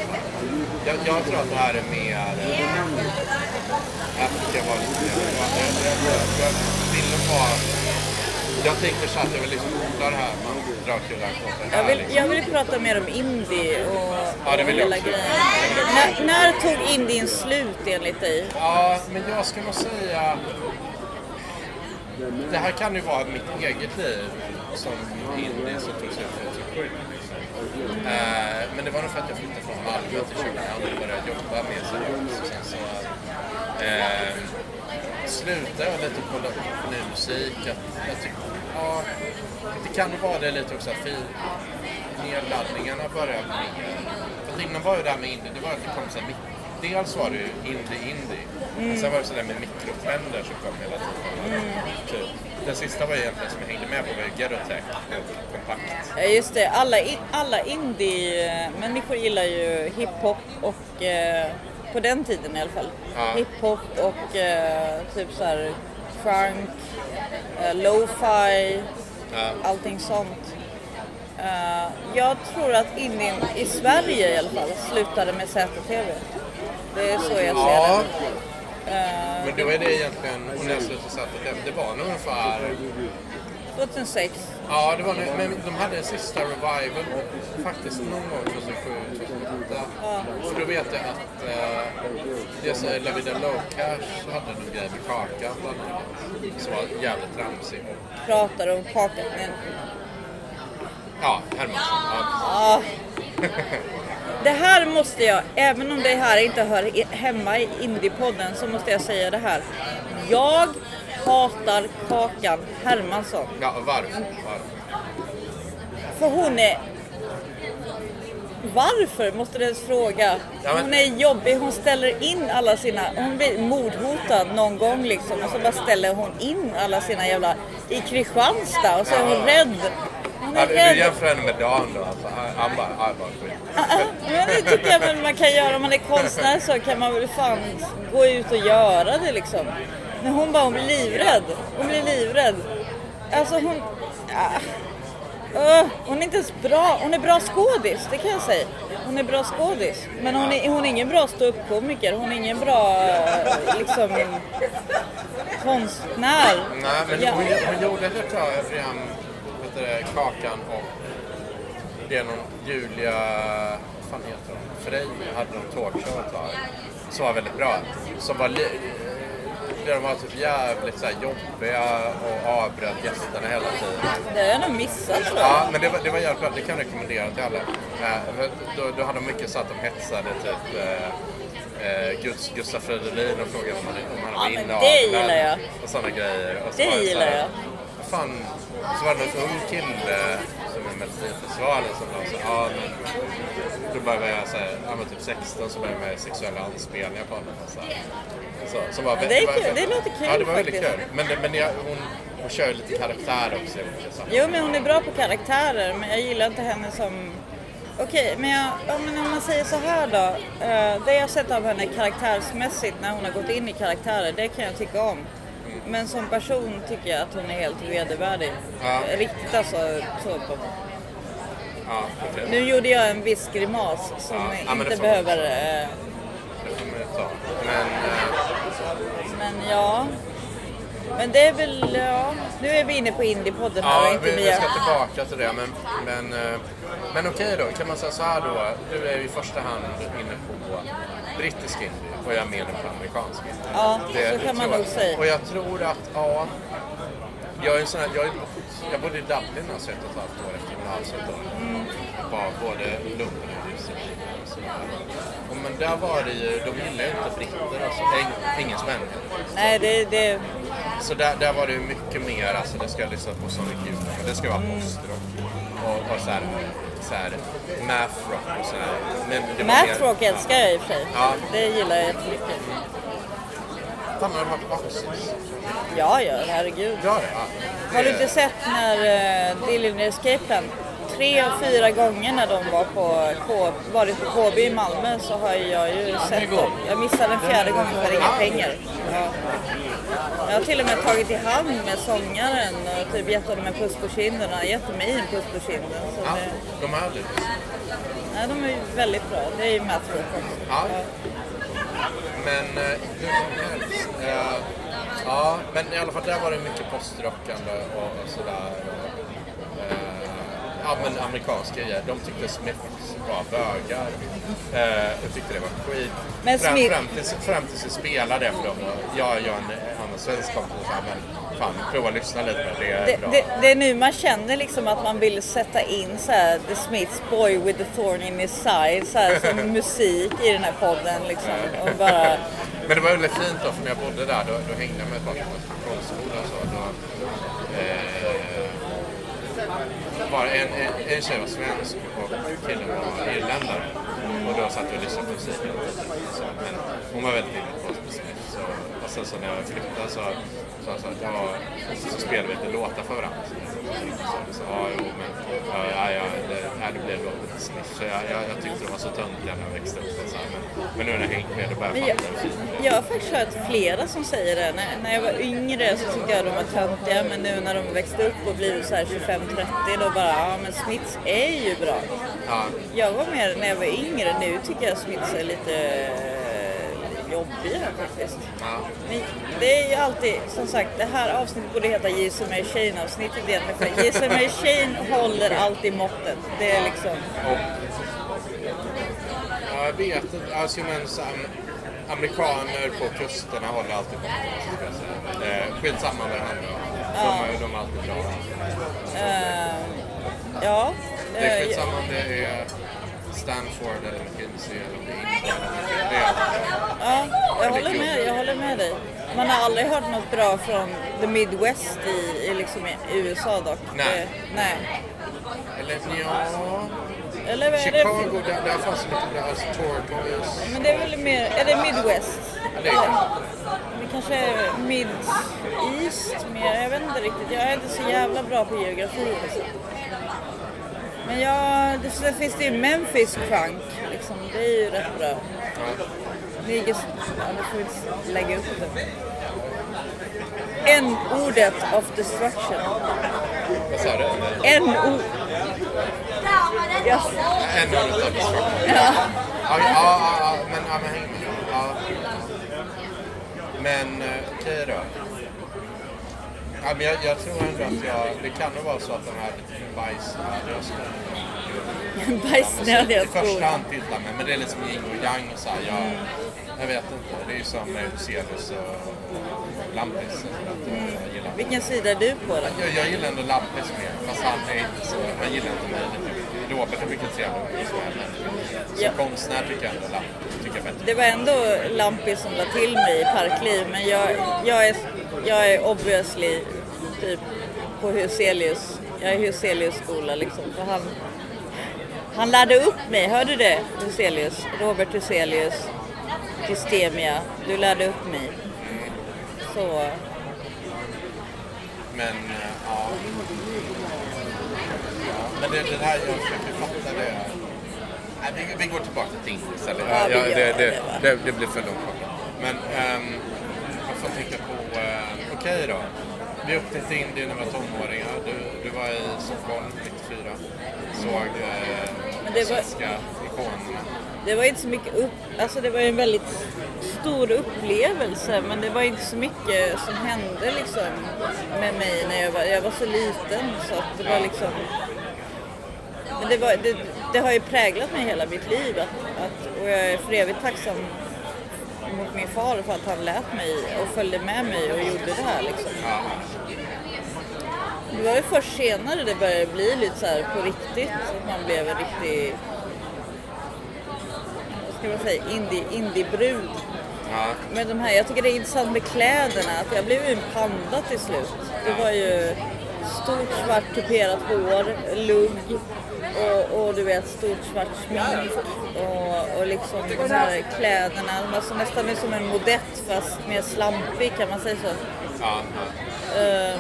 Jag, jag tror att det här är mer... Eh, jag jag var lite. Jag, jag, vara... Jag tänkte så att jag vill liksom odla det här man Dracula kåta. Jag vill, jag vill prata mer om indie och, Ja, det vill hela också. grejen. När, när tog indien slut enligt dig? Ja, men jag ska nog säga... Det här kan ju vara mitt eget liv som indie som tog slut 2007. Eh, men det var nog för att jag flyttade från Malmö till Köpenhamn och började jobba med seriöst. Sen så eh, slutade jag lite kolla på ny musik. Att, jag tycker, ja, det kan vara det lite också att nedladdningarna börjar bli mer. För innan var ju det här med indie, det var att det kom så här, Dels var det ju indie-indie. Mm. Sen var det sådär med mikrotrender som kom hela tiden. Typ. Den sista var egentligen som jag hängde med på var ju Gerotech och Kompakt. Ja, Just det, alla, alla indie-människor eh, gillar ju hiphop och eh, på den tiden i alla fall. Ja. Hiphop och eh, typ så här funk, eh, lo-fi, Ja. allting sånt. Eh, jag tror att indien i Sverige i alla fall slutade med ZTV. Det är så jag ser Ja, det. Eh, men då är det egentligen, när jag slutade sätta det, var nog ungefär 2006. Ja, det var men de hade en sista revival faktiskt någon gång 2007, 2008. För då vet jag att eh, det så La Vida Locash hade någon grej med Kakan bland annat. Som var jävligt tramsig. Pratar om Kakan. Men, Ja, Hermansson. Ja. ah. Det här måste jag, även om det här inte hör hemma i Indiepodden, så måste jag säga det här. Jag hatar Kakan Hermansson. ja, varför? varför? För hon är... Varför måste du ens fråga? Ja, men- Hon är jobbig, hon ställer in alla sina... Hon blir mordhotad någon gång liksom och så bara ställer hon in alla sina jävla... I Kristianstad och så är hon Ja. rädd. Hon är Ja, du jämför henne med Dan då alltså. Han bara, han bara Men det tycker jag väl man kan göra. Om man är konstnär så kan man väl fan gå ut och göra det liksom. Men hon bara, hon blir livrädd. Hon blir livrädd. Alltså hon... Ah. Öh, hon är inte ens bra. Hon är bra skådis, det kan jag säga. Hon är bra skådis. Men hon är, hon är ingen bra ståuppkomiker. Hon är ingen bra eh, liksom konstnär. Nej, men Ja. hon, hon gjorde ett bra program, det, Kakan och det är någon Julia, vad fan heter hon? Frej hade någon talkshow ett tag. Som var väldigt bra. Som var där de var typ jävligt så här jobbiga och avbröt gästerna hela tiden. Det har jag nog missat tror jag. Ja, men det var, det var jävligt bra. Det kan jag rekommendera till alla. Eh, för då, då hade de mycket så att de hetsade typ eh, eh, Gus- Gustaf Fridolin och frågade om han, om han Ja, var men inavlad. det gillar jag. Och sådana grejer. Och så Det var så här, gillar jag. vad Fan, så var det någon ung kille som är Melodifestivalen som var så ja men då började jag säga, han var typ 16 så började jag med sexuella anspelningar på honom. Så, här. Så, som var, det är var- kul. Det låter kul Ja, det var väldigt faktiskt. kul. Men, det- men jag, hon, hon kör lite karaktär också. Jo, men hon är bra på karaktärer, men jag gillar inte henne som... Okej, men, jag, ja, men om man säger så här då. Eh, det jag sett av henne karaktärsmässigt när hon har gått in i karaktärer, det kan jag tycka om. Men som person tycker jag att hon är helt vedervärdig. Ja. Riktigt alltså. Så på. Ja. Nu gjorde jag en viss grimas som Ja, men inte behöver... eh, man ju ta. Men eh, men ja. Men det är väl, ja. Nu är vi inne på Indiepodden här ja, inte vi, vi ska tillbaka till det. Men, men, eh, men okej då, kan man säga så här då. Du är i första hand inne på brittisk indie och jag är mer inne på amerikansk indie. Ja, Det- så kan man nog säga. Och jag tror att, ja. Jag är en sån här, jag, jag bodde i Dublin alltså ett och ett halvt år efter gymnasiet. Mm. Både London och Düsseldorf. Men där var det ju, de gillar ju inte britter alltså. Eng- Engelsmän. Nej, det, det, Så där, där var det ju mycket mer, alltså det ska lyssna på Sonic Youth, och det ska vara Mm. postrock och, och så här, så här math rock och så här. Men det var Math mer- älskar jag i och för sig. Ja. Det gillar jag jättemycket. Fan, har du hört Oxys? Ja, ja, herregud. Ja, ja. Har du inte sett när uh, Dillinger Escape Plan, tre och fyra gånger när de var på K, varit på KB i Malmö så har jag ju sett dem. Jag missade den fjärde gången för inga pengar. Ja. Jag har till och med tagit i hand med sångaren och typ gett honom en puss på kinden. Han har gett mig en puss på kinden. Så Ja, det, de har aldrig nej, de är väldigt bra. Det är ju Rock också. Ja. Men eh, hur som helst. Eh, Ja, men i alla fall där var det mycket postrockande och, och sådär. Ja, men amerikanska grejer. De tyckte Smiths var bögar. Eh, jag tyckte det var skit. Men fram, Smith- fram, tills, fram tills vi spelade för dem. Och jag gör en annan svensk kompis men fan, prova att lyssna lite det. Är Det, det, det är nu man känner liksom att man vill sätta in så här, The Smiths Boy with the thorn in his side så här, som musik i den här podden. Liksom. Och bara, Men det var väldigt fint då, för när jag bodde där, då, då hängde jag med ett par konstskola och så. Då, eh, var en, en, en tjej var svensk och killen var irländare. Och då satt vi och lyssnade på musik hela tiden. Men hon var väldigt inne på Smith. Så, och sen så när jag flyttade så sa hon så att ja, så spelade vi lite låtar för varandra. Så, så, ja, jo, men ja, ja, det, ja, det blev till Smith. Så jag, jag, jag tyckte de var så töntiga när jag växte upp. Så här, men, men nu när jag hängt med då börjar jag jag, fatta hur fint det är. jag har faktiskt hört flera som säger det. När, när jag var yngre så tyckte jag de var töntiga men nu när de växte upp och blivit så här 25-30 då bara, ja men Smiths är ju bra. Ja, Jag var mer när jag var yngre, nu tycker jag Smiths är lite eh, jobbiga faktiskt. ja. Men det är ju alltid, som sagt, det här avsnittet borde heta Jason Mary Shane avsnittet egentligen. Jason Mary Shane håller alltid måttet. Det är liksom, Och, ja, jag vet inte. Alltså, men, så, am- amerikaner på kusterna håller alltid jag säga. Eh, Skitsamma vad det handlar om. De, är- de är alltid bra. eh, ja. Det är eh, skitsamma om det är Stanford eller McKinsey eller om det är Ja, jag håller med, jag håller med dig. Man har aldrig hört något bra från the Midwest i, i, liksom i USA dock. Nej. Det, nej. eller ja, Eller vad är Chicago, det? där, där fanns det lite bra. Alltså Turtles. Men det är väl mer, är det Midwest? Det är det. Det kanske är Mid-East mer, jag vet inte riktigt. Jag är inte så jävla bra på geografi. Liksom. Men ja, det, sen finns det ju Memphis Crunk, liksom. det är ju rätt bra. Ja. Niggas, ja, det får vi lägga upp det. N-ordet of destruction. Vad sa du? N-ord. Yes. En av de Ja. Ja, ja, ja, men, ja, men. Ja. Men eh, okej då. Ja, men jag, jag tror ändå att jag, det kan nog vara så att de här bajsnödiga skorna. Bajsnödiga I första skor. hand tittar mig, men det är liksom yin och yang. Så här, jag, jag vet inte, det är ju som Huselius och, och Lampis. och gillar, Vilken sida är du på då? jag, jag gillar ändå Lampis mer, fast han är inte så, han gillar inte mig. Robert är mycket trevlig och så här, men som Ja. konstnär tycker jag ändå Lampis tycker jag bättre. Det var ändå Lampi som la till mig i Parkliv men jag, jag, är, jag är obviously typ på Huselius. Jag är Huselius skola liksom. För han, han lärde upp mig, hörde du det? Huselius, Robert Huselius, Systemia. Du lärde upp mig. Så, Men eh, ja. ja. Men det, det här, jag försöker fatta det. Nej, vi, vi går tillbaka till istället. Ja, gör det, det, det, det, blir för långt. Men um, får tänka på, uh, okej då. Vi åkte till Indien när vi var tonåringar. Du, du var i Stockholm 94. Såg Men det var- svenska ikonerna. det var inte så mycket upp, alltså det var en väldigt stor upplevelse men det var inte så mycket som hände liksom med mig när jag var, jag var så liten så att det var liksom Men det, var, det, det har ju präglat mig hela mitt liv att, att, och jag är för evigt tacksam mot min far för att han lät mig och följde med mig och gjorde det här liksom. Ja. Det var ju först senare det började bli lite så här på riktigt. Att man blev en riktig, vad ska man säga, indie, indiebrud. Ja. Men de här, jag tycker det är intressant med kläderna, att jag blev ju en panda till slut. Det var ju stort svart tuperat hår, lugg och, och du vet stort svart smink och, och liksom de här kläderna. De var så nästan som en modett fast mer slampig kan man säga så. Ja, ja. Ehm,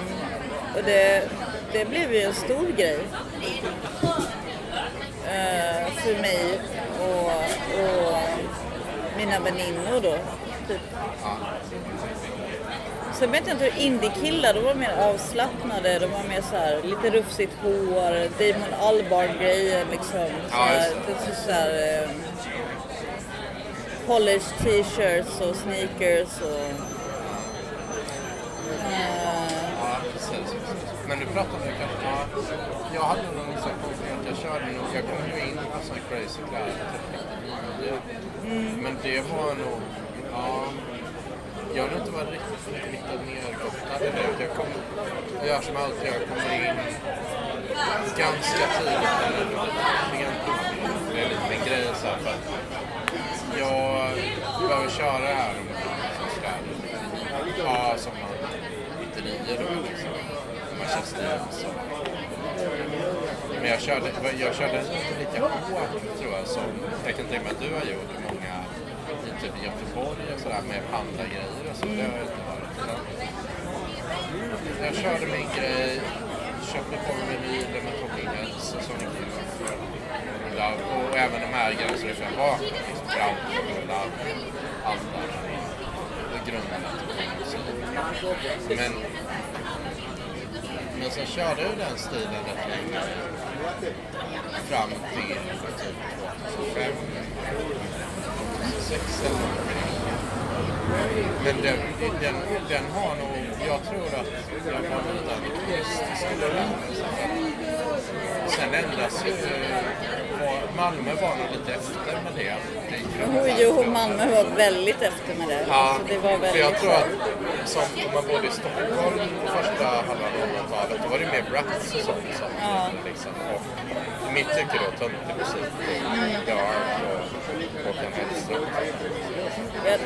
och det, det blev ju en stor grej. Eh, för mig och, och mina väninnor då. Typ. Sen vet jag inte hur indiekillar, de var mer avslappnade, de var mer så här, lite rufsigt hår, Damon Albarn-grejen liksom. Så Ja, här, så här, eh, polished t-shirts och sneakers och Men du pratade kanske... Ja, jag hade nog någon sån att jag körde nog... Jag kom ju in på sån crazy kläder typ 99. Men det var nog... Ja, jag har nog inte varit riktigt lite nergottad i. Jag, kom, jag gör som alltid, jag kommer in ganska tidigt eller sent. Det är lite min grej så här, för att jag behöver köra det här om jag städer. Ja, som man 99 då liksom. Manchester så. Men jag körde, jag körde lite lika hårt tror jag som jag kan tänka mig att du har gjort i många i typ Göteborg och sådär med pandagrejer och så. Det har jag inte varit. Jag körde min grej, köpte på mig vinyler med Talking Heads och sådana grejer. och och även de här grejerna som är var. Liksom Brown och Love, allt det där. Det till. Men, men sen körde jag den stilen rätt länge. Fram till typ 2005, 2006 eller. Men den, den, den har nog, jag tror att jag var lite anarkistisk i det. Sen ändras ju, eh, var- Malmö var nog lite efter med det. Jo, jo, Malmö var väldigt efter med det. Ja, Alltså, det var för jag väldigt tror att som om man bodde i Stockholm första halvan av 00-talet, då var det mer Bratz och sånt som Ja. liksom. Och i mitt tycke då töntig musik. Dark och Håkan Hellström. Jag,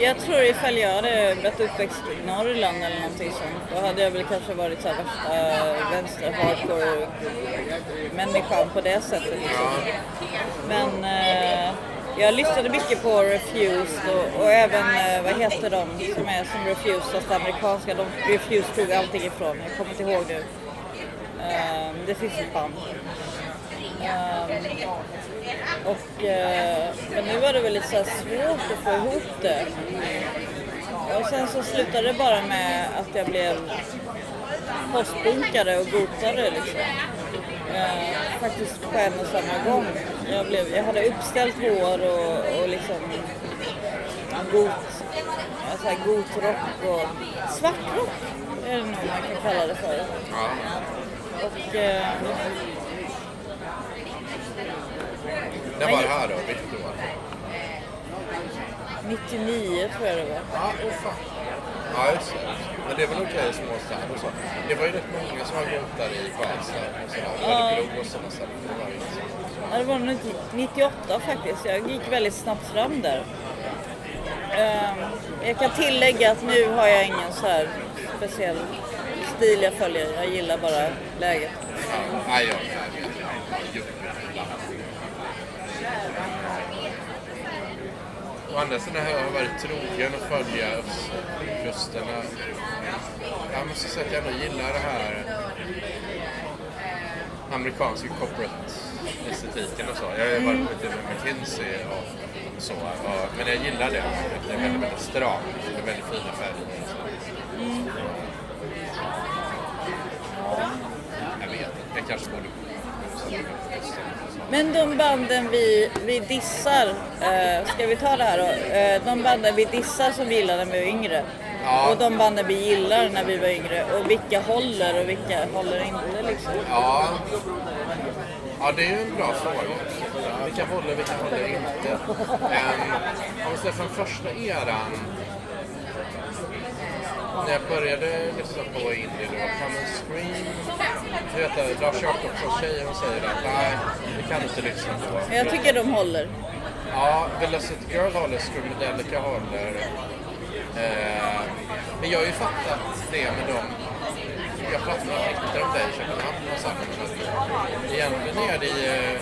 jag tror ifall jag hade blivit uppväxt i Norrland eller någonting sånt, då hade jag väl kanske varit så här värsta vänster hardcore människan på det sättet. Liksom. Men eh, jag lyssnade mycket på Refused och, och även, eh, vad heter de som är som Refused, fast amerikanska. De, Refused tog allting ifrån, jag kommer inte ihåg nu. Eh, det finns ett band. Ehm, och, eh, men nu var det väl lite så svårt att få ihop det. Och sen så slutade det bara med att jag blev postbunkare och gotare liksom. Eh, faktiskt på en och samma gång. Jag, blev, jag hade uppställt hår och, och liksom got, så här gotrock och svartrock är det nog man kan kalla det för. Och, eh, Det var det här då, vilket år? 99 tror jag det var. Ja, åh fan. Ja, just det. Men det var nog okej i småstäder och så. Det var ju rätt många som var gotare i Karlstad och sådär. Det var Ja. det Bro och sådana ställen. Det var ju Ja, det var nog 98 faktiskt. Jag gick väldigt snabbt fram där. Ehm, jag kan tillägga att nu har jag ingen så här speciell stil jag följer. Jag gillar bara läget. Ja, nej, jag, jag vet. Jag gjorde Å andra sidan har jag varit trogen att följa östkusterna. Jag måste säga att jag ändå gillar det här amerikanska corporate-estetiken och så. Jag har varit lite med McKinsey och så. Och, men jag gillar det. Det är väldigt, väldigt stramt. Det är väldigt fina färger. så. Jag vet inte. Jag kanske borde Men de banden vi, vi dissar, eh, ska vi ta det här då? Eh, de banden vi dissar som vi gillade när vi var yngre. Ja. Och de banden vi gillar när vi var yngre. Och vilka håller och vilka håller inte liksom. Ja. ja, det är ju en bra fråga. Vilka håller, vilka håller inte? Um, om vi ser från första eran. När jag började lyssna på indie då, Come and Scream. Du vet Lars Jacobssons tjej hon säger att nej, det kan du inte lyssna på. Jag tycker de håller. Ja, Velocity Girl håller, Screamadelica håller. Eh, men jag har ju fattat det med dem. Jag pratade med om det i Köpenhamn och sagt att egentligen är det ju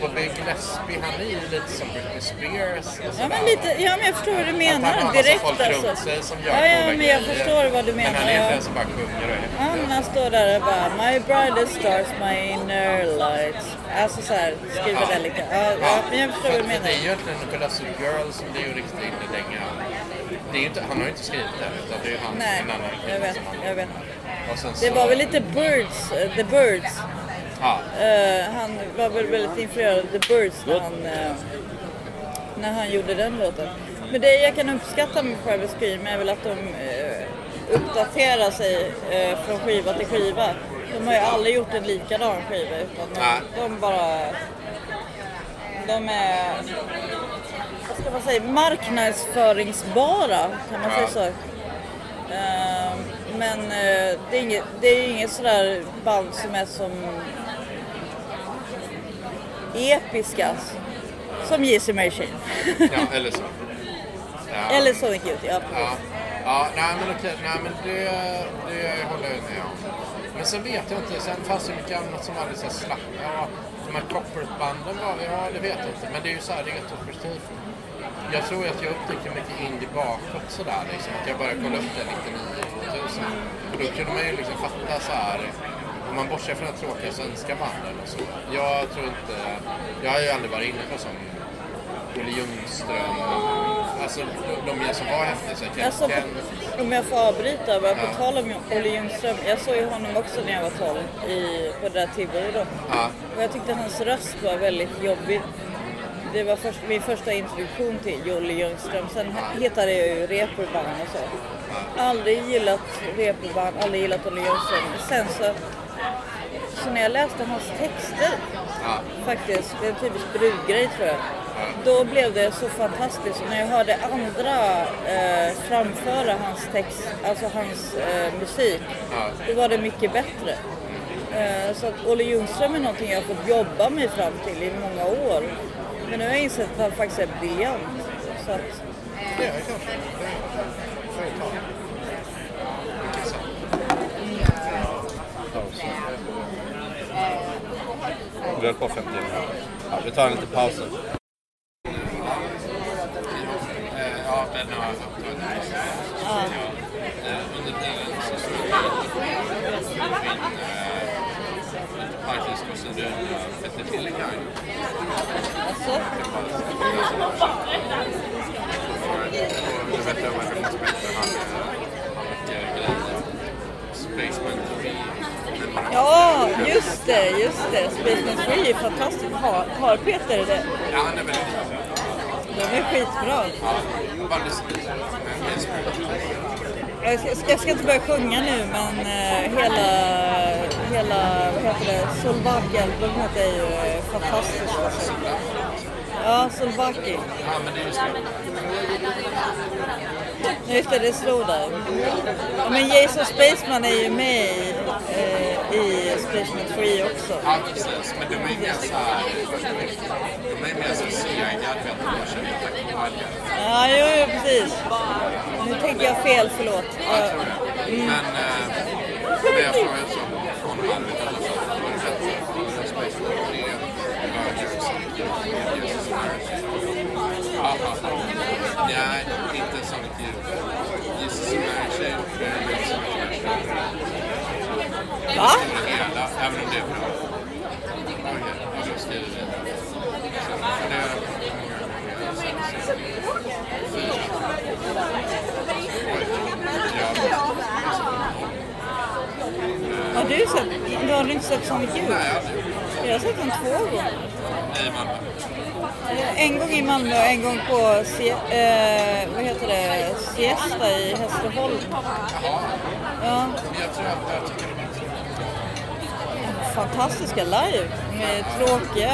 på Big Lesby, han är ju lite som Britney Spears och Ja men, lite, ja, men jag förstår vad du Att han har menar direkt alltså. runt sig som gör Ja, ja men jag grejer. förstår vad du menar. Men han är ja. inte den som bara sjunger och Ja, men han står där och bara My brightest stars, my inner lights. Alltså såhär, skriver det lite. Ja, ja, men jag förstår för, vad du för det är menar. ju egentligen Velocity Girl som det är ju riktigt innedänga. Det är inte, han har ju inte skrivit det, utan det är ju han, Nej, en annan jag vet, som han jag vet. Och sen Det så, var väl lite Birds, eh, The Birds. Ja, Eh, han var väl väldigt influerad av The Birds när han, eh, när han gjorde den låten. Men det jag kan uppskatta med Private Scream är väl att de uh, uppdatera sig från skiva till skiva. De har ju aldrig gjort en likadan skiva utan de, de bara... De är... Vad ska man säga? Marknadsföringsbara, kan man Ja. säga så? Men det är inget, det är ju inget sådär band som är som episka som Yeezy Machine. Ja, eller så. Ja. Eller Sonic Youth, ja. Ja, ja nej men okej, nej men det, det håller jag med om. Men sen vet jag inte, sen fanns det mycket annat som var lite så här slapp. Ja, de här corporate-banden var ja det vet jag inte. Men det är ju så här retrospektivt. Jag tror att jag upptäckte mycket indie bakåt sådär liksom. Att jag började kolla upp det 99 2000. Och då kunde man ju liksom fatta så här. Om man bortser från de tråkiga svenska banden och så. Jag tror inte, jag har ju aldrig varit inne på sån Olle Ljungström. Alltså de, de som var häftiga. Så Alltså, Ken, om jag får avbryta, bara på Ja. tal om Olle Ljungström. Jag såg ju honom också när jag var 12 i, på det där Tivoli då. ja, Och jag tyckte hans röst var väldigt jobbig. Det var först, min första introduktion till Olle Ljungström. Sen hittade jag ju reperband och så. Aldrig gillat reperband, aldrig gillat Olle Ljungström. Sen så, så när jag läste hans texter ja, faktiskt, det är en typisk brudgrej tror jag. Då blev det så fantastiskt när jag hörde andra eh, framföra hans text, alltså hans eh, musik. Ja. Då var det mycket bättre. Eh, så att Olle Ljungström är någonting jag har fått jobba mig fram till i många år. Men nu har jag insett att han faktiskt är briljant. Så att, det är kanske. Det jag ta. Vilket Vi höll på 50 minuter. Ja, vi tar en liten paus nu. Ja, den har jag eh, Under tiden så jag in lite Petter Tillinghag. Vet jag varför spelar han eh, mycket grejer. Spaceman ja, just det, just det. Spaceman Free är fantastiskt. Har, har Peter det? Ja, han är väldigt bra. De är skitbra. Ja. Jag ska, jag ska inte börja sjunga nu men eh, hela, hela vad heter det, Solvaki-albumet är ju eh, fantastiskt. Alltså. Ja, Solvaki. Ja, men det är just det. Just det, det slog där. Men Jason Spaceman är ju med i, eh, i Spaceman 3 också. Ja, precis. Men de är mer så här... De är mer lite kvalgar. Ja, jo, jo, precis. Nu tänker jag fel, förlåt. Ja, jag tror det. Men, eh, men jag frågade så honom arbetet och sa att det var det bättre. Space Force 3, Burgers och Jesus Marriage. Ja, ja, ja. Nej, inte Sonic Youth. Jesus Marriage är det är ju Sonic Marriage. Ja. Hela, även om det är bra. Okej, då skriver vi det. Så, för det är många gånger sen fyra. Har du sett? Du har inte sett så mycket? nej. Jag har sett den två gånger. I Malmö. En gång i Malmö och en gång på Sie- eh, vad heter det? Siesta i Hässleholm. Jaha, Ja, jag tror att jag tycker fantastiska live. De är tråkiga.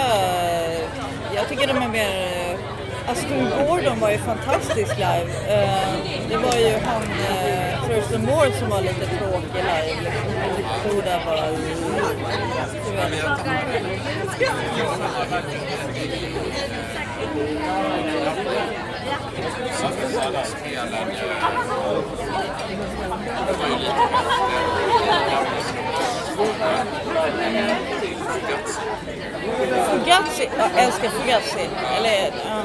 Jag tycker de är mer... Alltså Aston Gordon var ju fantastisk live. Eh, det var ju han eh, Thurston Moore som var lite tråkig live. Liksom. Han där bara... Du jag Fugazi. Jag älskar Fugazi. Eller, ja.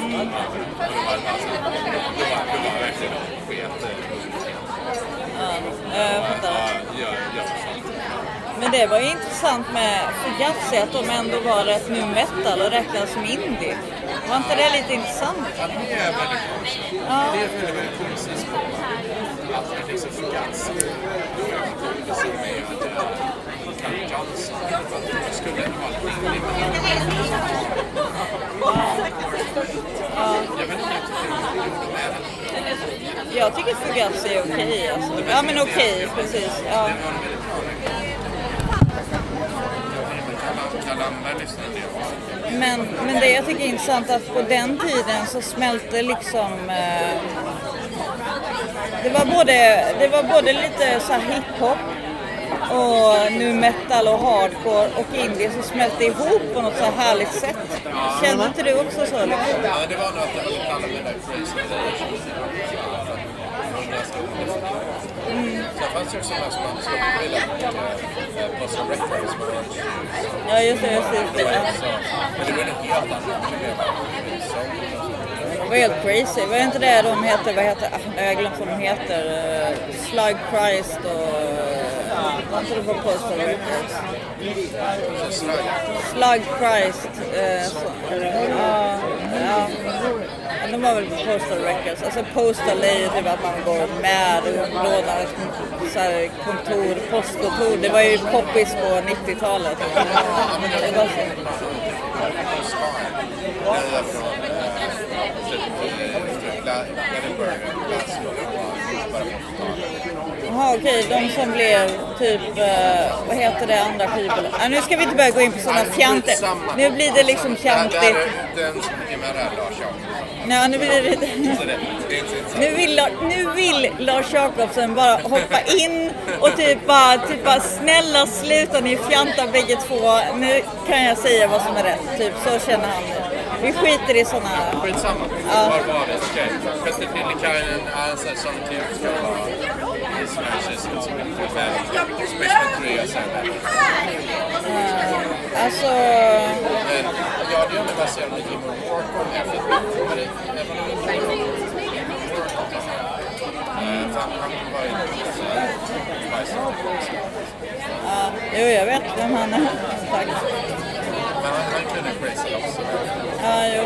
Mm. Ja, jag fattar. Ja, jag, jag förstår inte. Men det var ju intressant med Fugazi att de ändå var rätt nu metal och räknades som indie. Var inte det lite intressant? Ja, det är väldigt konstigt. Det är väldigt, väldigt konstigt. Att liksom. Det som Johnson. Att det skulle vara lite. Jag vet inte. Jag tycker Fugazi är okej alltså. Ja men okej, precis. Ja. Det var en väldigt bra record. Kalle Anberg lyssnade en del på. Men, men det jag tycker är intressant att på den tiden så smälte liksom eh, det, var både, det var både lite så här hiphop och nu metal och hardcore och indie som smälte ihop på något så här härligt sätt. Kände inte du också så? Liksom? Ja, det var nog att det var crazy ganska olika. Sen fanns det också de här som hade som gillade mycket. Boston Records med Ja just det, just det. Men det var en helt annan. Det var Det var helt crazy. Var inte det de heter, vad heter, ah, jag har glömt vad de heter, eh, Slug Christ och var inte det på Postal Records? Slug Christ. eh, så, ja, ja. De var väl på Postal Records. Alltså Postal är ju typ att man går med och lånar så här, kontor, postkontor. Det var ju poppis på 90-talet. Det var så. Det är från eh, Edinburgh. Bara Jaha okej, de som blev typ, eh, vad heter det andra skivbolaget? Ah, nu ska vi inte börja gå in på sådana Nej, skitsamma. Nu blir det liksom fjantigt. Den där, Lars Jacobsson. Ja, nu blir det. Nu vill, nu vill Lars Jacobsson bara hoppa in och typ bara, typ bara snälla sluta ni fjantar bägge två. Nu kan jag säga vad som är rätt. Typ så känner han nu. Vi skiter i sådana... Skitsamma. Var var det? Okej. Petter Tillikainen, Ansa som typ ska vara i Smashes och så mycket väl. Special 3 och sen Alltså... Ja, är ändå baserat på jo, jag vet vem han är. Tack. Men han, kunde crazy också. Ja, jo.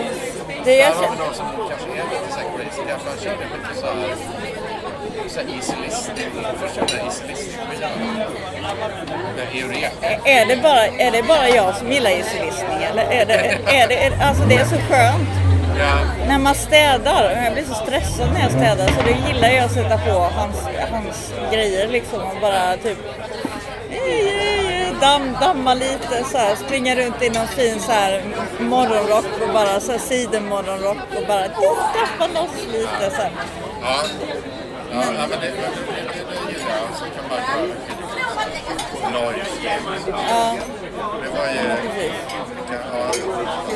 Det Han var känner... väl någon som kanske är lite crazy. Därför han körde mycket så här så här easy listening. Först körde jag easy listening med Eureka. Är det, bara, är det bara jag som gillar easy listening eller är det, är det, är, alltså det är så skönt Ja, när man städar. Jag blir så stressad när jag städar så då gillar jag att sätta på hans, hans grejer liksom och bara typ damm, damma lite så här, springa runt i någon fin så här morgonrock och bara så här sidenmorgonrock och bara tappa loss lite så här. ja. Ja, men. Ja,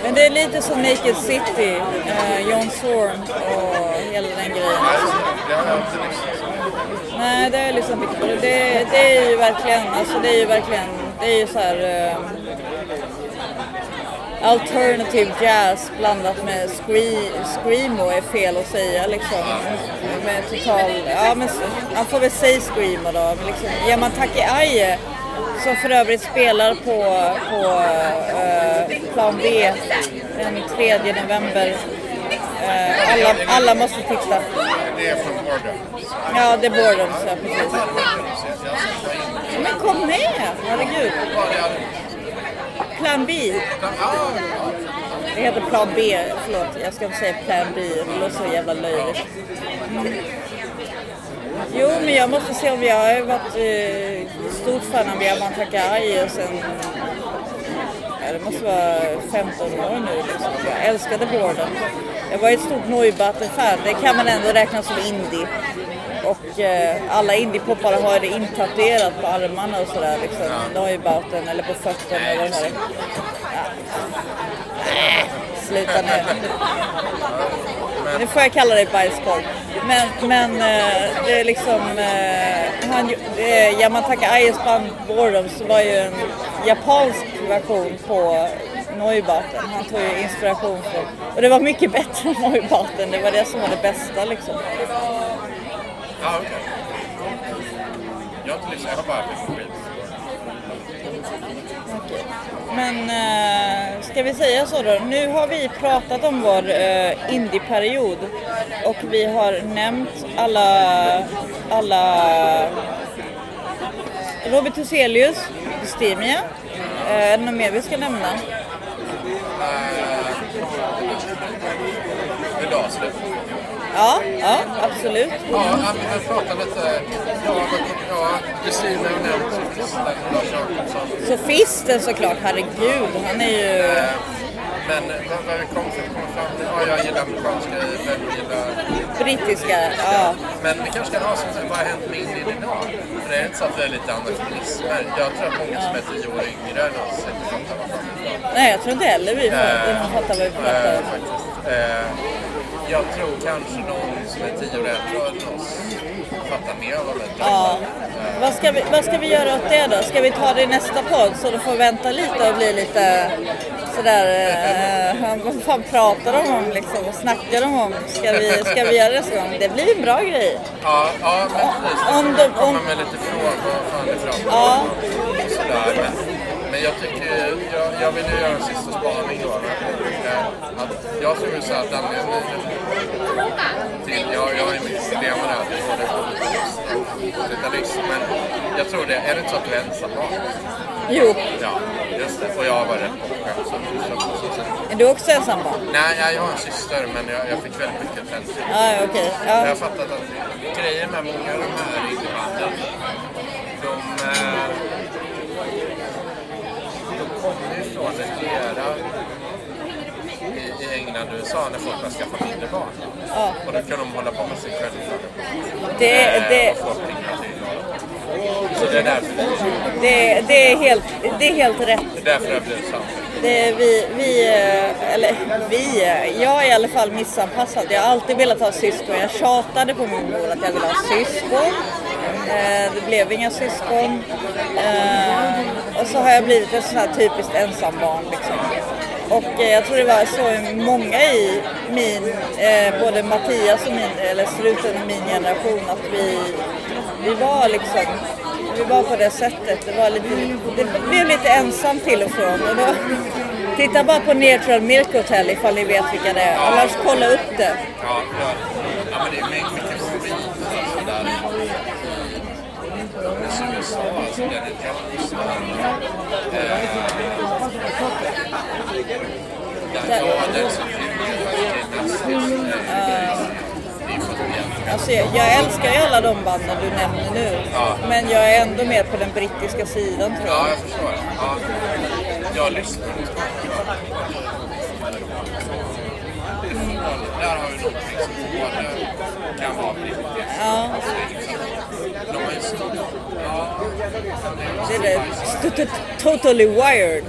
men det är lite som Naked City, eh, John Zorn och hela den grejen. Nej, det är liksom. Det, det är ju verkligen, alltså det är ju verkligen, det är ju så här eh, alternative jazz blandat med scree, screamo är fel att säga liksom. Med total, ja men man får väl säga screamo då. Men liksom, Yaman Aye som för övrigt spelar på, på eh, plan B den 3 november. Eh, alla, alla måste titta. Det är från Bordeaux. Ja, det är Boredoms, ja precis. Men kom med! Herregud. Plan B. Det heter plan B. Förlåt, jag ska inte säga plan B. Det låter så jävla löjligt. Jo, men jag måste se om jag har varit eh, stort fan av Yaman Takai sen... Ja, det måste vara 15 år nu. Liksom. Jag älskade Borden. Jag var ett stort Neubaten-fan. Det kan man ändå räkna som indie. Och eh, alla indiepoppare har det intatuerat på armarna och sådär. Liksom. Neubaten eller på fötterna eller vad det är. Sluta nu. Nu får jag kalla dig bajskorv. Men, men eh, det är liksom... Eh, han, eh, Yamataka Ayes band Boredoms var ju en japansk version på Neubaten. Han tog ju inspiration från... Och det var mycket bättre än Neubaten. Det var det som var det bästa liksom. Ja okej. Jag har inte lyssnat, jag har bara på skit. Men eh, ska vi säga så då? Nu har vi pratat om vår eh, indieperiod och vi har nämnt alla, alla Robert Huselius, Distimia. Eh, är det något mer vi ska nämna? Vill du avsluta? Ja, ja absolut. Ja, han pratar lite... Ja, Justin har nämnt sofisten, Lars Jacobsson. Sofisten såklart, herregud. Han är ju... Men vad, vi kom fram till... Ja, jag gillar amerikanska jag gillar... Brittiska, ja. Men vi kanske kan ha som vad har hänt med Indien idag? För det är inte så att vi är lite anakronismer. Jag tror att många som är tio år yngre än oss inte fattar vad fan. Nej, jag tror inte heller vi får- Eh, fattar vad vi pratar om. faktiskt. Eh, jag tror kanske någon som är tio år äldre än oss fattar mer av vad vi pratar Ja. om. Eh, Vad ska, vi, vad ska vi göra åt det då? Ska vi ta det i nästa podd så du får vänta lite och bli lite sådär... Eh, vad fan pratar de om liksom? Vad snackar de om? Ska vi, ska vi göra det så? Det blir en bra grej. Ja, ja men precis. Om Om de- komma om- med lite frågor vad fan det pratar Ja. om och sådär. Men, men jag tycker, jag, jag vill ju göra en sista spaning då. Eh, Att jag tror så att anledningen till, jag, jag ju mitt problem med det här, detalist, men jag tror det, är det inte så att du är ensam barn? Jo, Ja, just det. Och jag var rätt bortskämd så, så. är du också ensam barn? Nej, jag- har en syster men jag, jag fick väldigt mycket attention. Ja, ja, okej. Jag har fattat att grejen med många av de här indiebanden, de, eh, de kommer ju från en era i, i England och USA när folk har skaffat mindre barn. Ja. Och då kan de hålla på med sig själva. Det, Eh, det. Så det är därför, det, det, är helt, det är helt rätt. det är därför det har blivit sant. Det är vi, vi, eh, eller vi, eh, jag är i alla fall missanpassad. Jag har alltid velat ha syskon. Jag tjatade på min mor att jag ville ha syskon. Eh, det blev inga syskon. Eh, och så har jag blivit ett sånt här typiskt ensambarn. Liksom. Och eh, jag tror det var så många i min, både Mattias och min, eller struten av min generation, att vi, vi var liksom vi var på det sättet. Det, var lite, det blev lite ensamt till och från. Och då, titta bara på Neutral Milk Hotel ifall ni vet vilka det är. Annars kolla upp det. Ja, ja, ja men det är mycket, mycket skit och sådär. USA, alltså. Den som. Alltså, jag, jag älskar ju alla de banden du nämner nu. Ja. Men jag är ändå mer på den brittiska sidan tror jag. Ja, jag förstår. Ja. Jag lyssnar på Där har vi någonting som både kan vara brittiskt Ja, Det är det. St- st- Totally wired.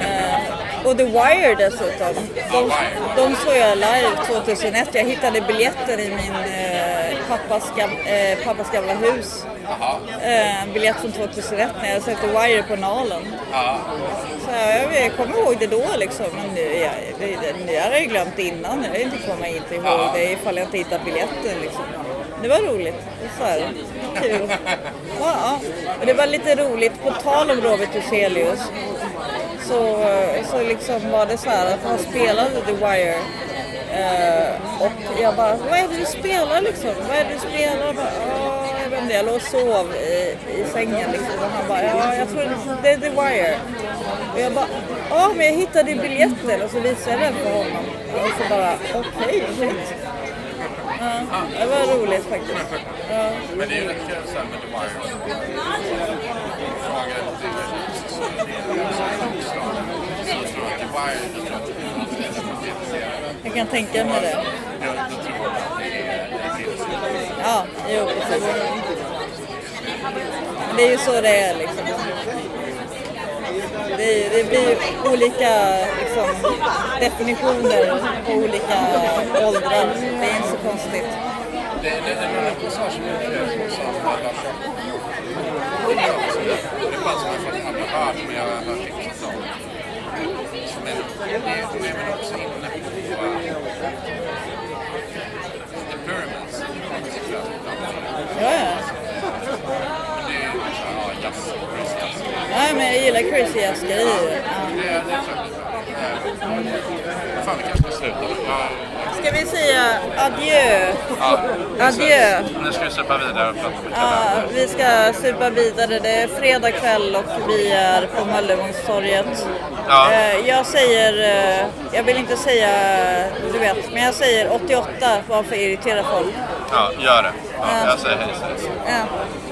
Eh, och The Wire dessutom. De, de såg jag live 2001. Jag hittade biljetten i min eh, pappas, gam, eh, pappas gamla hus. Eh, en biljett från 2001 när jag sökte Wire på Nalen. Så jag, jag kommer ihåg det då liksom. Men nu, jag, det, det, hade jag ju glömt innan. Jag inte kommer inte ihåg det ifall jag inte hittat biljetten liksom. Det var roligt. Så här, kul. Ja, ja. Och det var lite roligt, på tal om Robert Huselius. Så, så liksom var det så här att han spelade The Wire. Eh, och jag bara, vad är det du spelar liksom? Vad är det du spelar? Jag, bara, jag vet inte, jag låg och sov i, i sängen liksom. Och han bara, ja jag tror det är The Wire. Och jag bara, ja men jag hittade biljetten och så visade jag den för honom. Och så bara, okej, shit. Ja, det var roligt faktiskt. Ja. Men det är ju rätt kul här med The Wire. Så jag tror att The Wire, jag tror att det är tv-serie. Jag kan tänka mig det. Jag jag tror att det är en tv-serie. Ja, jo precis. Det är ju så det är liksom. Det, det blir olika liksom, definitioner på olika åldrar. Det är inte så konstigt. Det är det någon passage som jag sa som alla Det fanns men jag har hört tipsas om. Men det, det är väl också inne på. Ja, ja. Men det är ju så här, ja, jazz, bluesjazz. Ja men jag gillar Crazy Jazz-grejer. Ja. Fan, vi kanske ska sluta Ska vi säga adjö? Ja, Adjö. Nu ska vi supa vidare Ja, vi ska supa vidare. Det är fredag kväll och vi är på Möllevångstorget. Ja. Eh, Jag säger, eh, jag vill inte säga, du vet, men jag säger 88 bara för att irritera folk. Ja, gör det. Ja. jag säger hej. hej. Ja.